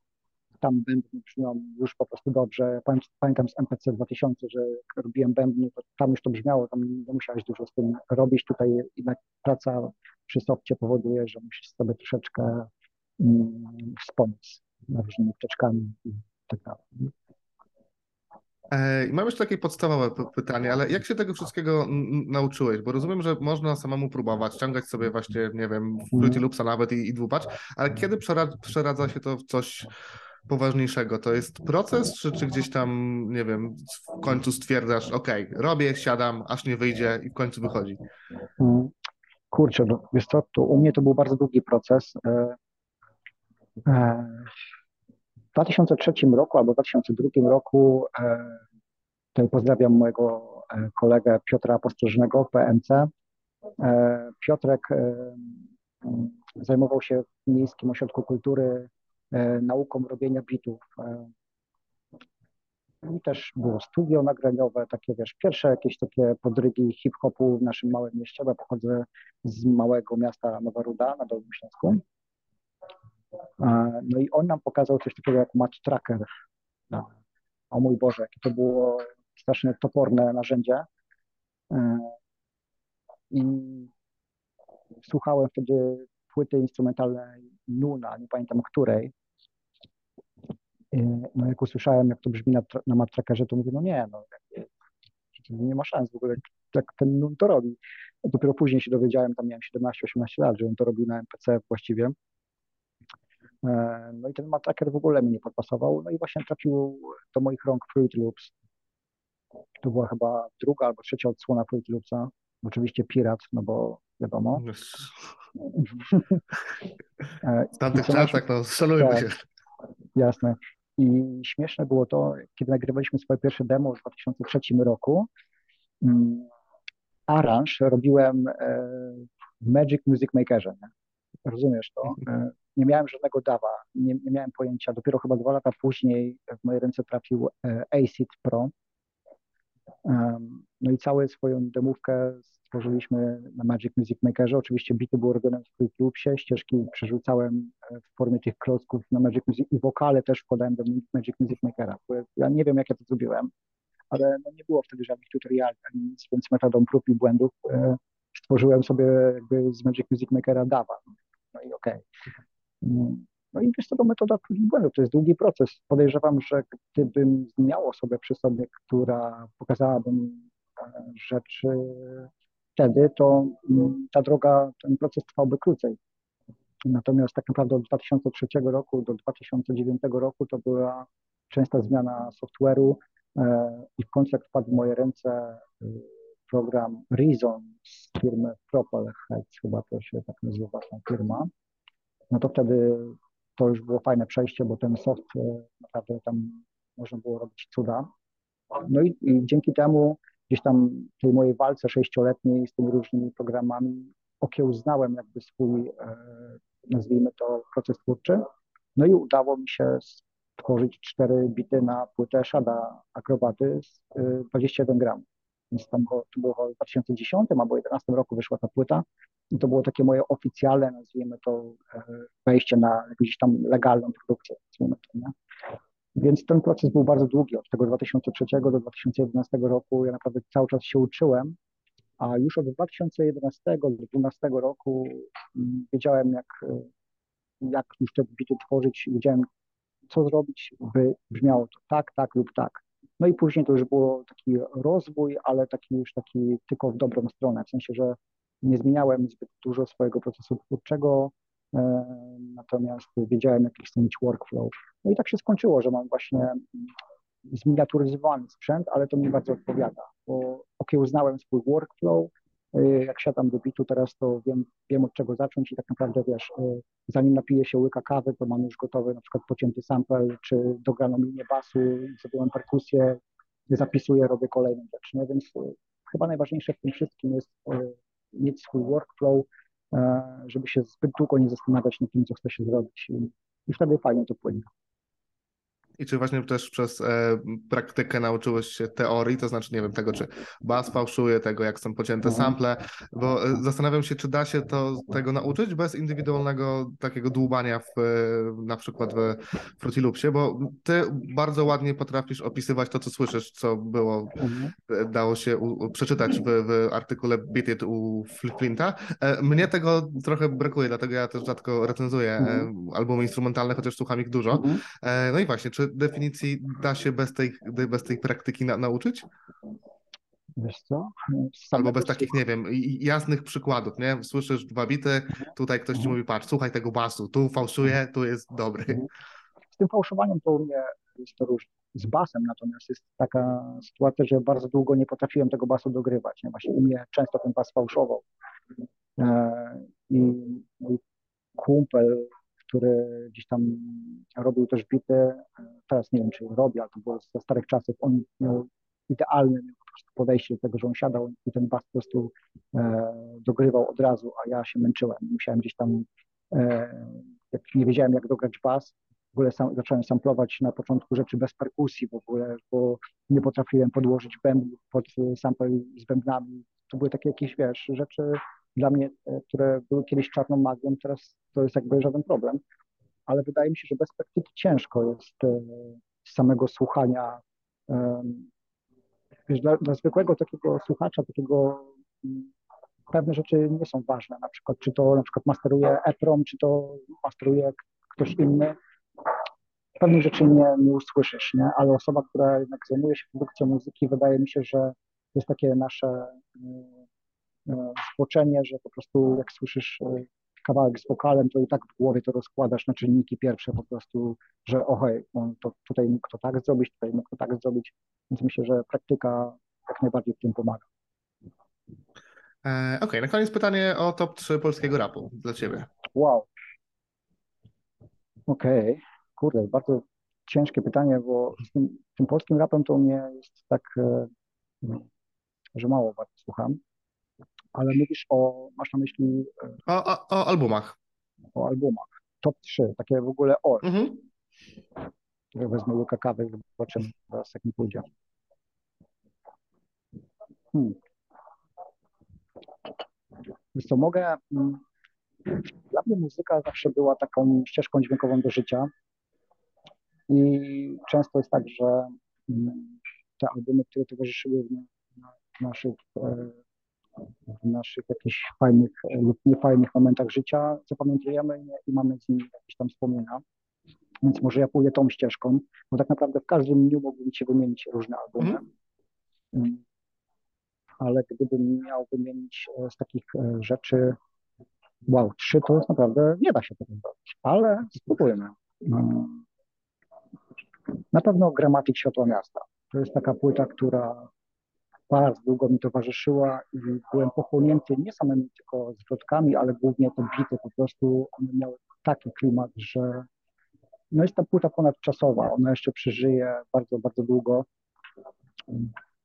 B: tam bębny brzmią już po prostu dobrze. Pamiętam z MPC 2000, że robiłem bębny, to tam już to brzmiało, tam nie musiałeś dużo z tym robić. Tutaj jednak praca przy softie powoduje, że musisz sobie troszeczkę mm, wspomóc różnymi wtyczkami i tak dalej.
A: E, I mam jeszcze takie podstawowe pytanie, ale jak się tego wszystkiego nauczyłeś? Bo rozumiem, że można samemu próbować, ściągać sobie właśnie, nie wiem, Fruity mhm. Loopsa nawet i, i dłubacz, ale kiedy przeradza się to w coś poważniejszego? To jest proces, czy, czy gdzieś tam, nie wiem, w końcu stwierdzasz, ok, robię, siadam, aż nie wyjdzie i w końcu wychodzi?
B: Mm. Kurczę, no, wiesz co, to u mnie to był bardzo długi proces. E, e, w 2003 roku albo 2002 roku Tutaj pozdrawiam mojego kolegę Piotra Postrożnego, PMC. Piotrek zajmował się w Miejskim Ośrodku Kultury nauką robienia bitów. I też było studio nagraniowe, takie wiesz, pierwsze jakieś takie podrygi hip-hopu w naszym małym mieście. Ja pochodzę z małego miasta Nowa Ruda na Dolnym Śląsku. No i on nam pokazał coś takiego jak match tracker. No. O mój Boże, jakie to było strasznie toporne narzędzie. I słuchałem wtedy płyty instrumentalnej Nuna, nie pamiętam której. No jak usłyszałem, jak to brzmi na, na Matrackerze, to mówię, no nie, no nie ma szans w ogóle, jak ten Nun to robi. Dopiero później się dowiedziałem, tam miałem 17-18 lat, że on to robił na MPC właściwie. No i ten Matracker w ogóle mi nie podpasował, no i właśnie trafił do moich rąk Fruit Loops. To była chyba druga albo trzecia odsłona Fruit Loopsa. Oczywiście Pirat, no bo wiadomo.
A: W tamtych czasach, no szanujmy tak, się.
B: Jasne. I śmieszne było to, kiedy nagrywaliśmy swoje pierwsze demo w 2003 roku. Aranż robiłem w Magic Music Makerze. Nie? Rozumiesz to? Nie miałem żadnego dawa, nie, nie miałem pojęcia. Dopiero chyba dwa lata później w moje ręce trafił ACID Pro. No i całą swoją demówkę stworzyliśmy na Magic Music Makerze. Oczywiście bity były robione w Fruit Loopsie, ścieżki przerzucałem w formie tych klocków na Magic Music i wokale też wkładałem do Magic Music Makera. Ja nie wiem, jak ja to zrobiłem, ale no nie było wtedy żadnych tutoriali więc metodą prób i błędów e, stworzyłem sobie jakby z Magic Music Makera DAWa. No i okej. Okay. No i jest to metoda prób i błędów, to jest długi proces. Podejrzewam, że gdybym miał osobę przy sobie, która pokazałaby mi rzeczy wtedy, to mm, ta droga, ten proces trwałby krócej. Natomiast tak naprawdę od 2003 roku do 2009 roku to była częsta zmiana software'u e, i w końcu jak wpadł w moje ręce y, program Reason z firmy Propelheads, chyba to się tak nazywa ta firma, no to wtedy to już było fajne przejście, bo ten soft e, naprawdę tam można było robić cuda. No i, i dzięki temu gdzieś tam tej mojej walce sześcioletniej z tymi różnymi programami okiełznałem jakby swój, e, nazwijmy to, proces twórczy. No i udało mi się stworzyć cztery bity na płytę Shada Akrobaty z 21 e, gram. Więc tam to było w 2010 albo 2011 roku wyszła ta płyta i to było takie moje oficjalne, nazwijmy to, e, wejście na jakąś tam legalną produkcję, to, nie? Więc ten proces był bardzo długi. Od tego 2003 do 2011 roku ja naprawdę cały czas się uczyłem, a już od 2011 do 2012 roku mm, wiedziałem, jak, jak już te bity tworzyć, wiedziałem, co zrobić, by brzmiało to tak, tak lub tak. No i później to już było taki rozwój, ale taki już taki tylko w dobrą stronę, w sensie, że nie zmieniałem zbyt dużo swojego procesu twórczego, e, natomiast wiedziałem, jaki chcę mieć workflow. No i tak się skończyło, że mam właśnie zminiaturyzowany sprzęt, ale to mi bardzo odpowiada, bo okiełznałem swój workflow, y, jak siadam do bitu teraz, to wiem, wiem od czego zacząć i tak naprawdę wiesz, y, zanim napiję się łyka kawy, to mam już gotowy na przykład pocięty sample, czy dograną linię basu, zrobiłem perkusję, zapisuję, robię kolejną rzecz, nie? więc y, chyba najważniejsze w tym wszystkim jest mieć swój workflow, żeby się zbyt długo nie zastanawiać nad tym, co chce się zrobić i, i wtedy fajnie to płynie.
A: I czy właśnie też przez e, praktykę nauczyłeś się teorii, to znaczy, nie wiem, tego, czy bas fałszuje, tego, jak są pocięte mhm. sample, bo e, zastanawiam się, czy da się to tego nauczyć bez indywidualnego takiego dłubania w, na przykład w Fruity Loopsie, bo ty bardzo ładnie potrafisz opisywać to, co słyszysz, co było, mhm. E, dało się u, przeczytać w, w artykule Beat It u Flinta. Mnie tego trochę brakuje, dlatego ja też rzadko recenzuję mhm. albumy instrumentalne, chociaż słucham ich dużo. No i właśnie, czy definicji da się bez tej, bez tej praktyki na, nauczyć?
B: Wiesz co?
A: Albo bez takich, nie wiem, jasnych przykładów, nie? Słyszysz dwa bity, tutaj ktoś ci mhm. mówi, patrz, słuchaj tego basu, tu fałszuje, tu jest dobry. Mhm.
B: Z tym fałszowaniem to u mnie jest to różne. Z basem natomiast jest taka sytuacja, że bardzo długo nie potrafiłem tego basu dogrywać. Nie? Właśnie u mnie często ten bas fałszował. E, I mój kumpel który gdzieś tam robił też bity, teraz nie wiem, czy robi, ale to było ze starych czasów, on miał idealne po prostu podejście do tego, że on siadał i ten bas po prostu e, dogrywał od razu, a ja się męczyłem. Musiałem gdzieś tam, e, jak nie wiedziałem jak dograć bas, w ogóle sam, zacząłem samplować na początku rzeczy bez perkusji w ogóle, bo nie potrafiłem podłożyć bębnów pod sample z bębnami. To były takie jakieś, wiesz, rzeczy dla mnie, e, które były kiedyś czarną magią, teraz to jest jakby żaden problem, ale wydaje mi się, że bez praktyki ciężko jest e, z samego słuchania. Wiesz, dla, dla zwykłego takiego słuchacza, takiego pewne rzeczy nie są ważne, na przykład czy to na przykład masteruje EPROM, czy to masteruje ktoś inny, pewnych rzeczy nie, nie usłyszysz, nie? ale osoba, która jednak zajmuje się produkcją muzyki, wydaje mi się, że jest takie nasze zboczenie, e, że po prostu jak słyszysz e, kawałek z wokalem, to i tak w głowie to rozkładasz na czynniki pierwsze po prostu, że ohej, on to tutaj mógł to tak zrobić, tutaj mógł to tak zrobić, więc myślę, że praktyka jak najbardziej w tym pomaga.
A: E, Okej, okay, na koniec pytanie o top 3 polskiego rapu dla Ciebie.
B: Wow. Okej. Okay. Kurde, bardzo ciężkie pytanie, bo z tym, tym polskim rapem to u mnie jest tak, e, że mało bardzo słucham. Ale mówisz o, masz na myśli...
A: E, o, o, o albumach.
B: O albumach. Top 3, takie w ogóle o. Mhm. Wezmę łyka kawy zobaczymy teraz, jak mi pójdzie. Hmm. Wiesz co, mogę... Mm, dla mnie muzyka zawsze była taką ścieżką dźwiękową do życia. I często jest tak, że mm, te albumy, które towarzyszyły w naszych, e, w naszych jakichś fajnych e, lub niefajnych momentach życia, zapamiętujemy i mamy z nimi jakieś tam wspomnienia. Więc może ja pójdę tą ścieżką, bo tak naprawdę w każdym dniu mógłbym się wymienić różne albumy. Mm. Ale gdybym miał wymienić e, z takich rzeczy, wow, trzy to naprawdę, nie da się tego zrobić, ale spróbujmy. Mm. Na pewno Gramatik Światła Miasta. To jest taka płyta, która bardzo długo mi towarzyszyła i byłem pochłonięty nie samymi tylko zwrotkami, ale głównie te bity po prostu, one miały taki klimat, że no jest ta płyta ponadczasowa, ona jeszcze przeżyje bardzo, bardzo długo.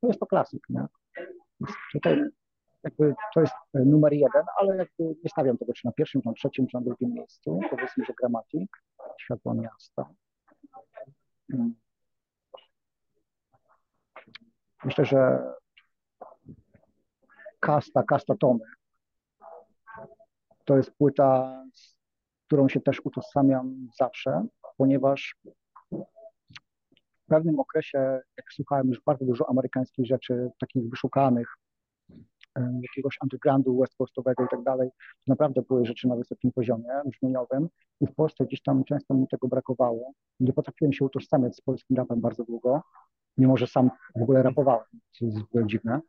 B: To jest to klasyk, nie? Tutaj jakby to jest numer jeden, ale jakby nie stawiam tego czy na pierwszym, czy na trzecim, czy na drugim miejscu. Powiedzmy, że gramatik, światła miasta. Myślę, że Kasta, Kasta Tomy to jest płyta, z którą się też utożsamiam zawsze, ponieważ w pewnym okresie, jak słuchałem już bardzo dużo amerykańskich rzeczy, takich wyszukanych, jakiegoś undergroundu west coastowego i tak dalej, to naprawdę były rzeczy na wysokim poziomie brzmieniowym i w Polsce gdzieś tam często mi tego brakowało. Nie potrafiłem się utożsamiać z polskim rapem bardzo długo, mimo że sam w ogóle rapowałem, co jest w ogóle dziwne.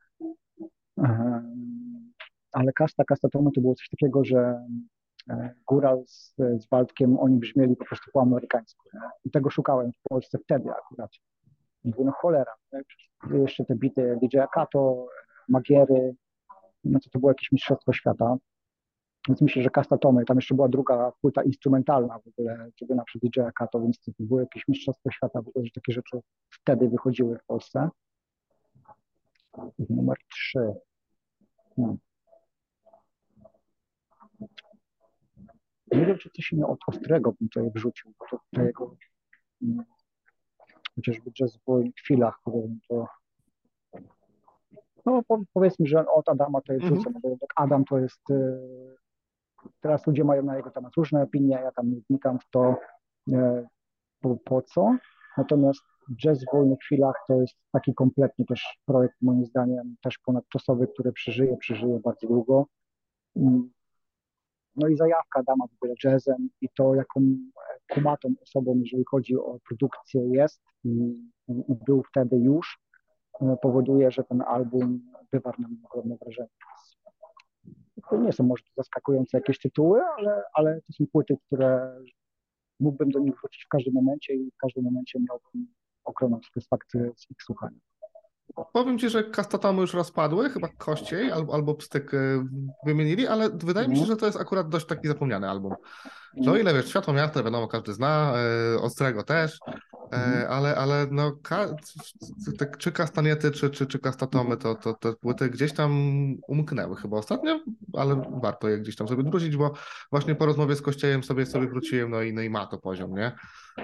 B: Ale Kasta, Kasta Tomy to było coś takiego, że e, Góral z, z Waldkiem, oni brzmieli po prostu po amerykańsku. Nie? I tego szukałem w Polsce wtedy akurat. I no cholera, nie? jeszcze te bity DJ Kato, Magiery, no to to było jakieś mistrzostwo świata. Więc myślę, że Kasta Tomy, tam jeszcze była druga płyta instrumentalna w ogóle, na przykład DJ Kato, więc to było jakieś mistrzostwo świata, w ogóle, że takie rzeczy wtedy wychodziły w Polsce. Numer trzy. Hmm. Nie wiem, czy coś innego od ostrego bym tutaj wrzucił, bo to tego hmm, chociażby jazz w chwilach, powiem, to no powiedzmy, że od Adama to jest mhm. rzucę, bo tak Adam to jest, y, teraz ludzie mają na jego temat różne opinie, ja tam nie wnikam w to y, po, po co, natomiast Jazz w wolnych chwilach to jest taki kompletnie też projekt moim zdaniem też ponadczasowy, który przeżyje, przeżyje bardzo długo. No i zajawka Adama w ogóle jazzem i to, jaką kumatą osobą, jeżeli chodzi o produkcję jest i, i był wtedy już, E, powoduje, że ten album wywarł na mnie ogromne wrażenie. To nie są może zaskakujące jakieś tytuły, ale, ale to są płyty, które mógłbym do nich wrócić w każdym momencie i w każdym momencie miałbym ogromną satysfakcję z ich słuchania.
A: Powiem Ci, że kastatomy już rozpadły, chyba kościej albo, albo pstyk e, wymienili, ale wydaje mi się, mhm. że to jest akurat dość taki zapomniany album. No ile wiesz, Światło Miasta wiadomo, każdy zna, e, Ostrego też, E, ale, ale no, ka, czy kastaniety, czy, czy, czy kastatomy, to, to te płyty gdzieś tam umknęły chyba ostatnio, ale warto je gdzieś tam sobie wrócić, bo właśnie po rozmowie z Kościejem sobie sobie wróciłem, no i, no i ma to poziom, nie?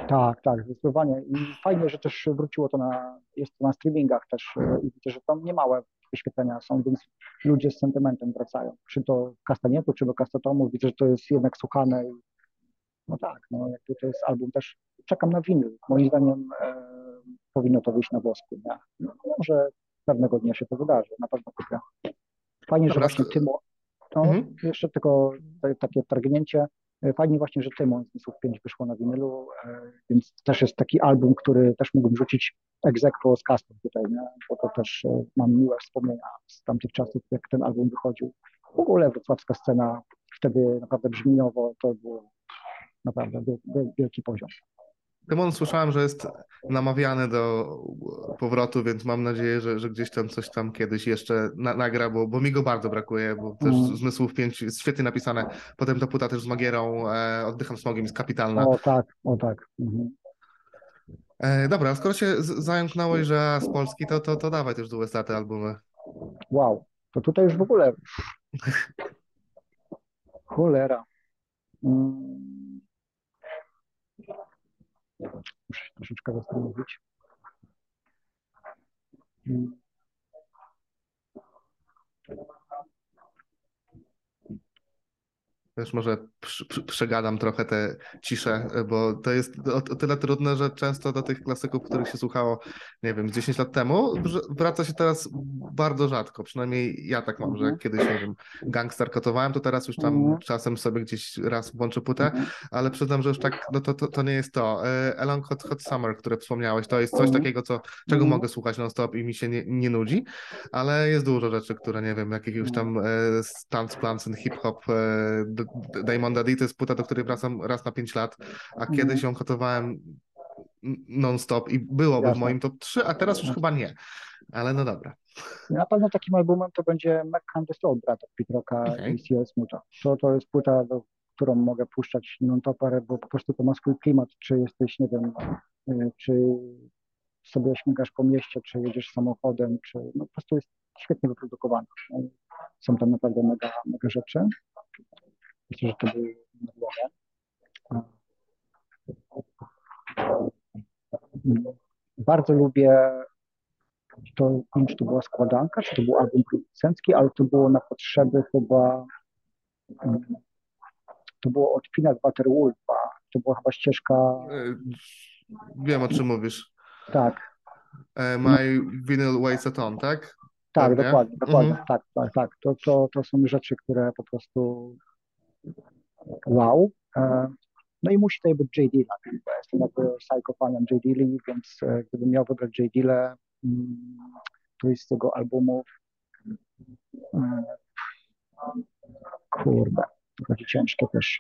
B: Tak, tak, zdecydowanie. I fajnie, że też wróciło to na, jest to na streamingach też e, i widzę, że tam niemałe wyświetlenia są, więc ludzie z sentymentem wracają. Czy to kastanietu, czy do kastatomu, widzę, że to jest jednak słuchane i no tak, no jakby to jest album też, czekam na winyl. Moim zdaniem e, powinno to wyjść na włosku. Nie? No, może pewnego dnia się to wydarzy, na pewno kupię. Fajnie, że
A: Dobra,
B: właśnie
A: sk-
B: Tymo, no,
A: Mhm.
B: jeszcze tylko takie targnięcie, fajnie właśnie, że Tymon z Zmysłów 5 wyszło na winylu, e, więc też jest taki album, który też mógłbym rzucić aequo z Castem tutaj, nie? bo to też e, mam miłe wspomnienia z tamtych czasów, jak ten album wychodził. W ogóle wrocławska scena wtedy naprawdę brzmieniowo to było naprawdę wiel- wiel- wielki poziom.
A: Tymon słyszałem, że jest namawiany do powrotu, więc mam nadzieję, że, że gdzieś tam coś tam kiedyś jeszcze na, nagra, bo, bo mi go bardzo brakuje, bo też
B: Mm.
A: Zmysłów 5 jest świetnie napisane. Potem ta płyta też z Magierą, e, Oddycham smogiem jest kapitalna.
B: O tak, o tak. Mhm.
A: E, dobra, skoro się zająknąłeś, że z Polski, to, to, to dawaj też z USA te albumy.
B: Wow, to tutaj już w ogóle cholera. Mm. Muszę się troszeczkę zastanowić. Mm.
A: Też może przegadam trochę tę ciszę, bo to jest o, tyle trudne, że często do tych klasyków, których się słuchało, nie wiem, z 10 lat temu, wraca się teraz bardzo rzadko. Przynajmniej ja tak mam, że jak kiedyś, nie wiem, gangster kotowałem, to teraz już tam
B: Mhm.
A: czasem sobie gdzieś raz włączę płytę,
B: Mhm.
A: ale przyznam, że już tak, no to, to, to nie jest to. E, Along Hot, Hot Summer, które wspomniałeś, to jest coś
B: Mhm.
A: takiego, co, czego
B: Mhm.
A: mogę słuchać non-stop i mi się nie, nie nudzi, ale jest dużo rzeczy, które, nie wiem, jakiegoś tam e, Stance Plants and Hip Hop e, D- D- Diamonda D to jest płyta, do której wracam raz na 5 lat, a
B: Mhm.
A: kiedyś ją kotowałem n- non-stop i byłoby w
B: Jasne.
A: moim top 3, a teraz już
B: Jasne.
A: chyba nie. Ale no dobra.
B: Na pewno takim albumem to będzie McCann the Soul brata Pitroka
A: Okej.
B: i C.L. Smoota. To, to jest płyta, do, którą mogę puszczać non-topper, bo po prostu to ma swój klimat, czy jesteś, nie wiem, y, czy sobie śmigasz po mieście, czy jedziesz samochodem, czy no po prostu jest świetnie wyprodukowane. No, Są tam naprawdę mega, mega rzeczy. Myślę, że to były głowę. Bardzo lubię to, nie wiem, czy to była składanka, czy to był album producencki, ale to było na potrzeby chyba, mm, to było od Peanut Butter Wolfa, to była chyba ścieżka,
A: E, Wiem o czym mówisz.
B: tak,
A: E, My Vinyl Weighs a Ton, tak?
B: tak,
A: Pewnie.
B: dokładnie, dokładnie,
A: Mhm.
B: tak, tak, tak, to, to, to są rzeczy, które po prostu wow. E, No i musi tutaj być J. Dilla, jestem jakby psychofanem J. Dilli, więc e, gdybym miał wybrać J. Dillę, mm, któryś z jego albumów, e, kurde, to będzie ciężkie też.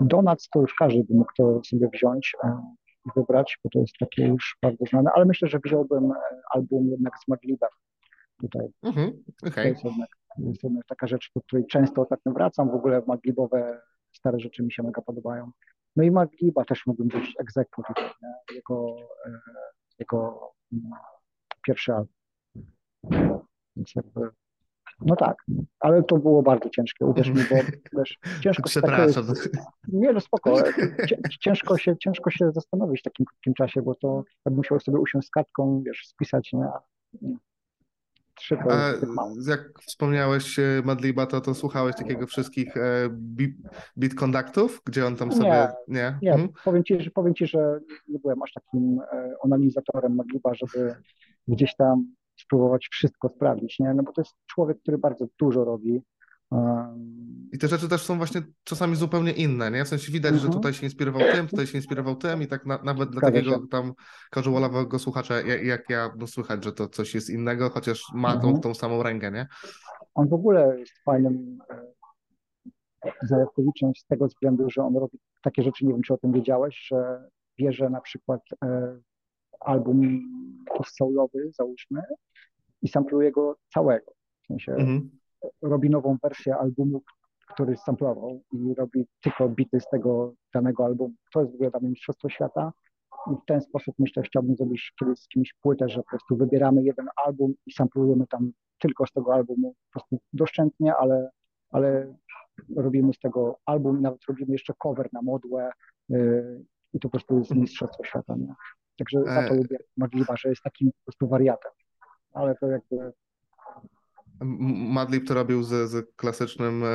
B: Donuts to już każdy by mógł to sobie wziąć i wybrać, bo to jest takie już bardzo znane, ale myślę, że wziąłbym album jednak z Madliba tutaj.
A: Mhm,
B: To
A: okej.
B: jest jednak, to jest jednak taka rzecz, do której często ostatnio wracam. W ogóle Madlibowe stare rzeczy mi się mega podobają. No i Madliba też mógłbym wziąć egzekwo tutaj, nie? Jego, e, jego mm, pierwszy album. Więc jakby, no tak, ale to było bardzo ciężkie, uwierz mi, bo wiesz, ciężko się takie,
A: Przepraszam.
B: nie, no spoko. Cię- Ciężko się, ciężko się zastanowić w takim krótkim czasie, bo to ja musiał sobie usiąść z kartką, wiesz, spisać, nie? A, nie. Trzy to
A: A jak wspomniałeś e, Madliba, to, to słuchałeś takiego wszystkich e, beat conductów, gdzie on tam
B: Nie,
A: sobie... Nie?
B: Nie,
A: Mhm.
B: powiem ci, że powiem ci, że nie byłem aż takim e, analizatorem Madliba, żeby gdzieś tam spróbować wszystko sprawdzić, nie? No bo to jest człowiek, który bardzo dużo robi. Um,
A: I te rzeczy też są właśnie czasami zupełnie inne, nie? W sensie widać, że
B: Mhm.
A: tutaj się inspirował tym, tutaj się inspirował tym i tak na, nawet dla takiego
B: się.
A: tam casualowego słuchacza jak, jak ja, no słychać, że to coś jest innego, chociaż ma tą,
B: Mhm.
A: tą samą rękę, nie?
B: on w ogóle jest fajnym e, zajawkowiczem z tego względu, że on robi takie rzeczy, nie wiem, czy o tym wiedziałeś, że bierze na przykład e, album jakiś soulowy, załóżmy, i sampluje go całego. W sensie
A: Mhm.
B: robi nową wersję albumu, który samplował i robi tylko bity z tego danego albumu. To jest w ogóle dla mnie mistrzostwo świata i w ten sposób myślę, że chciałbym zrobić kiedyś z kimś płytę, że po prostu wybieramy jeden album i samplujemy tam tylko z tego albumu, po prostu doszczętnie, ale, ale robimy z tego album, nawet robimy jeszcze cover na modłę yy, i to po prostu jest mistrzostwo świata. Nie? Także za to
A: E-
B: lubię Madliba, że jest takim po prostu wariatem. Ale to jakby
A: Madlib to robił z, z klasycznym e,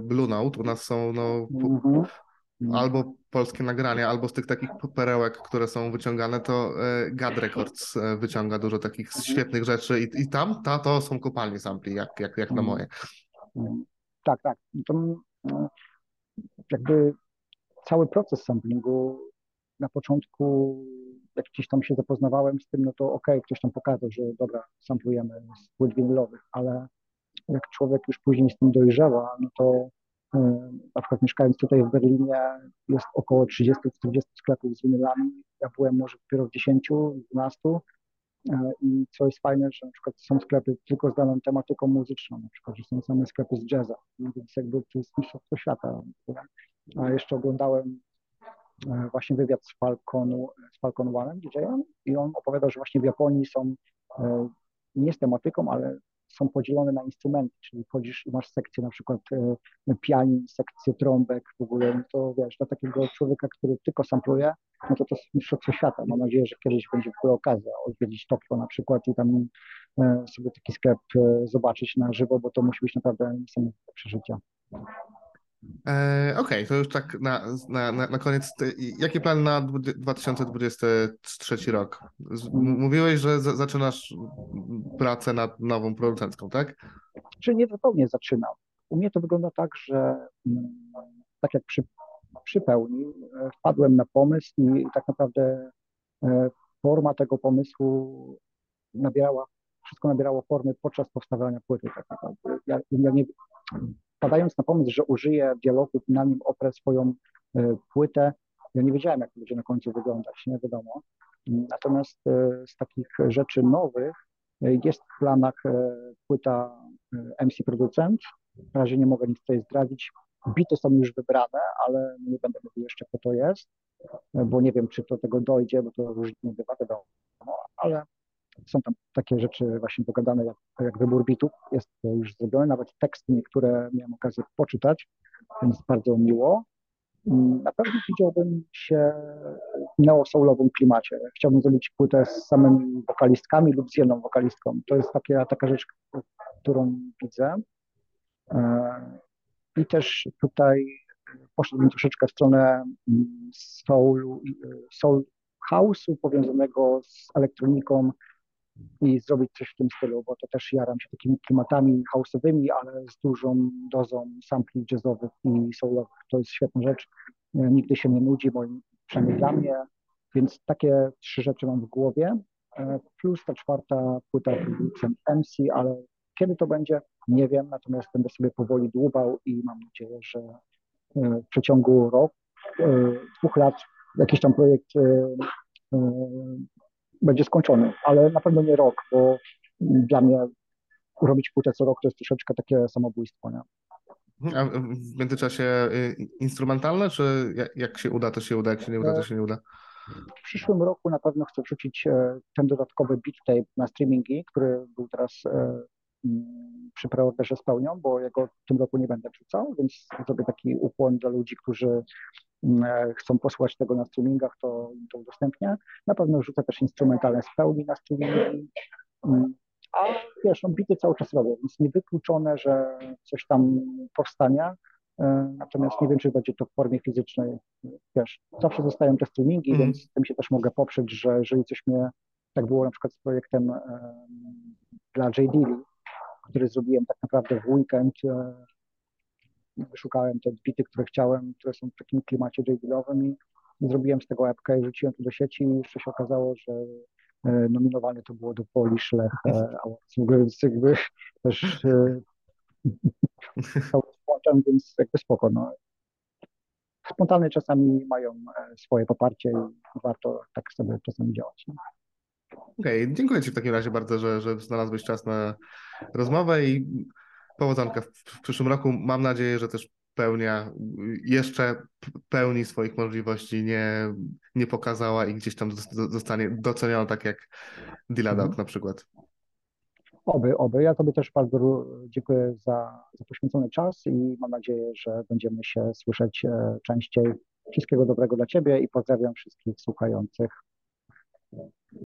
A: Blue Note. U nas są no, po,
B: Mhm.
A: albo polskie nagrania, albo z tych takich perełek, które są wyciągane, to e, Gad Records e, wyciąga dużo takich
B: Mhm.
A: świetnych rzeczy i, i tam ta, to są kopalnie sampli, jak, jak, jak na
B: Mhm.
A: moje.
B: Tak, tak. To mm, jakby cały proces samplingu na początku, jak gdzieś tam się zapoznawałem z tym, no to okej, ktoś tam pokazał, że dobra, samplujemy z płyt winylowych, ale jak człowiek już później z tym dojrzewa, no to y, na przykład mieszkając tutaj w Berlinie jest około 30-40 sklepów z winylami. Ja byłem może dopiero w 10, 12 E, I co jest fajne, że na przykład są sklepy tylko z daną tematyką muzyczną, na przykład, że są same sklepy z jazza, no więc jakby to jest mistrzostwo świata. A jeszcze oglądałem właśnie wywiad z Falconu, z Falcon One'em, DJ-em i on opowiadał, że właśnie w Japonii są e, nie z tematyką, ale są podzielone na instrumenty, czyli wchodzisz i masz sekcję na przykład e, pianin, sekcję trąbek w ogóle, no to wiesz, dla takiego człowieka, który tylko sampluje, no to to jest mistrzostwo świata. Mam nadzieję, że kiedyś będzie w ogóle okazja odwiedzić Tokio na przykład i tam e, sobie taki sklep e, zobaczyć na żywo, bo to musi być naprawdę niesamowite przeżycie.
A: E, Okej, to już tak na, na, na, na koniec. Jakie plany na dwu- 2023 rok? Z- Mówiłeś, że za- zaczynasz pracę nad nową producencką, tak?
B: Czy nie zupełnie zaczynam. U mnie to wygląda tak, że mm, tak jak przy, przy pełni e, wpadłem na pomysł i tak naprawdę e, forma tego pomysłu nabierała, wszystko nabierało formy podczas powstawania płyty tak naprawdę. Ja, ja nie, wpadając na pomysł, że użyję dialogów na nim oprę swoją e, płytę, ja nie wiedziałem, jak to będzie na końcu wyglądać, nie wiadomo. Natomiast e, z takich rzeczy nowych e, jest w planach płyta MC Producent. Na razie nie mogę nic tutaj zdradzić. Bity są już wybrane, ale nie będę mówił jeszcze, kto to jest, bo nie wiem, czy do tego dojdzie, bo to różnie bywa, wiadomo, ale są tam takie rzeczy właśnie pogadane, jak, jak wybór bitów jest już zrobione, nawet teksty niektóre miałem okazję poczytać, więc bardzo miło. Mm, Na pewno widziałbym się w neo-soulowym klimacie. Chciałbym zrobić płytę z samymi wokalistkami lub z jedną wokalistką. To jest taka, taka rzecz, którą widzę. E, I też tutaj poszedłbym troszeczkę w stronę mm, soulu, i- soul house'u powiązanego z elektroniką i zrobić coś w tym stylu, bo to też jaram się takimi klimatami house'owymi, ale z dużą dozą sampli jazzowych i soulowych. To jest świetna rzecz. E, Nigdy się nie nudzi, moim, przynajmniej dla mnie, więc takie trzy rzeczy mam w głowie, E, plus ta czwarta płyta producent MC, ale kiedy to będzie, nie wiem, natomiast będę sobie powoli dłubał i mam nadzieję, że e, w przeciągu roku, dwóch lat jakiś tam projekt będzie skończony, ale na pewno nie rok, bo dla mnie robić płytę co rok to jest troszeczkę takie samobójstwo. Nie?
A: A w międzyczasie y, instrumentalne, czy jak, się uda, to się uda, jak się nie uda, to się nie uda?
B: W przyszłym roku na pewno chcę wrzucić e, ten dodatkowy beat tape na streamingi, który był teraz e, mm, przy preorderze spełnią, bo jego w tym roku nie będę wrzucał, więc zrobię taki ukłon dla ludzi, którzy mm, chcą posłuchać tego na streamingach, to to udostępnię. Na pewno wrzucę też instrumentalne z pełni na streamingi. Mm, A wiesz, no bity cały czas robię, więc niewykluczone, że coś tam powstanie. E, Natomiast nie wiem, czy będzie to w formie fizycznej. Wiesz, zawsze zostają te streamingi,
A: Mhm.
B: więc tym się też mogę poprzeć, że jeżeli coś mnie, tak było na przykład z projektem e, dla J. Dilly, który zrobiłem tak naprawdę w weekend, e, wyszukałem te bity, które chciałem, które są w takim klimacie J. Dillowym i zrobiłem z tego epkę i wrzuciłem to do sieci i jeszcze się okazało, że e, nominowane to było do Polish Lech e, Awards. Więc jakby też e, cały włączam, więc jakby spoko. No. Spontane czasami mają e, swoje poparcie i warto tak sobie czasami działać. No.
A: Okej, dziękuję Ci w takim razie bardzo, że, że znalazłeś czas na rozmowę i Powodzonka w, przyszłym roku. Mam nadzieję, że też pełnia jeszcze pełni swoich możliwości nie, nie pokazała i gdzieś tam zostanie doceniona, tak jak Diladok
B: Mhm.
A: na przykład.
B: Oby, oby. Ja Tobie też bardzo dziękuję za, za poświęcony czas i mam nadzieję, że będziemy się słyszeć e, częściej. Wszystkiego dobrego dla Ciebie i pozdrawiam wszystkich słuchających.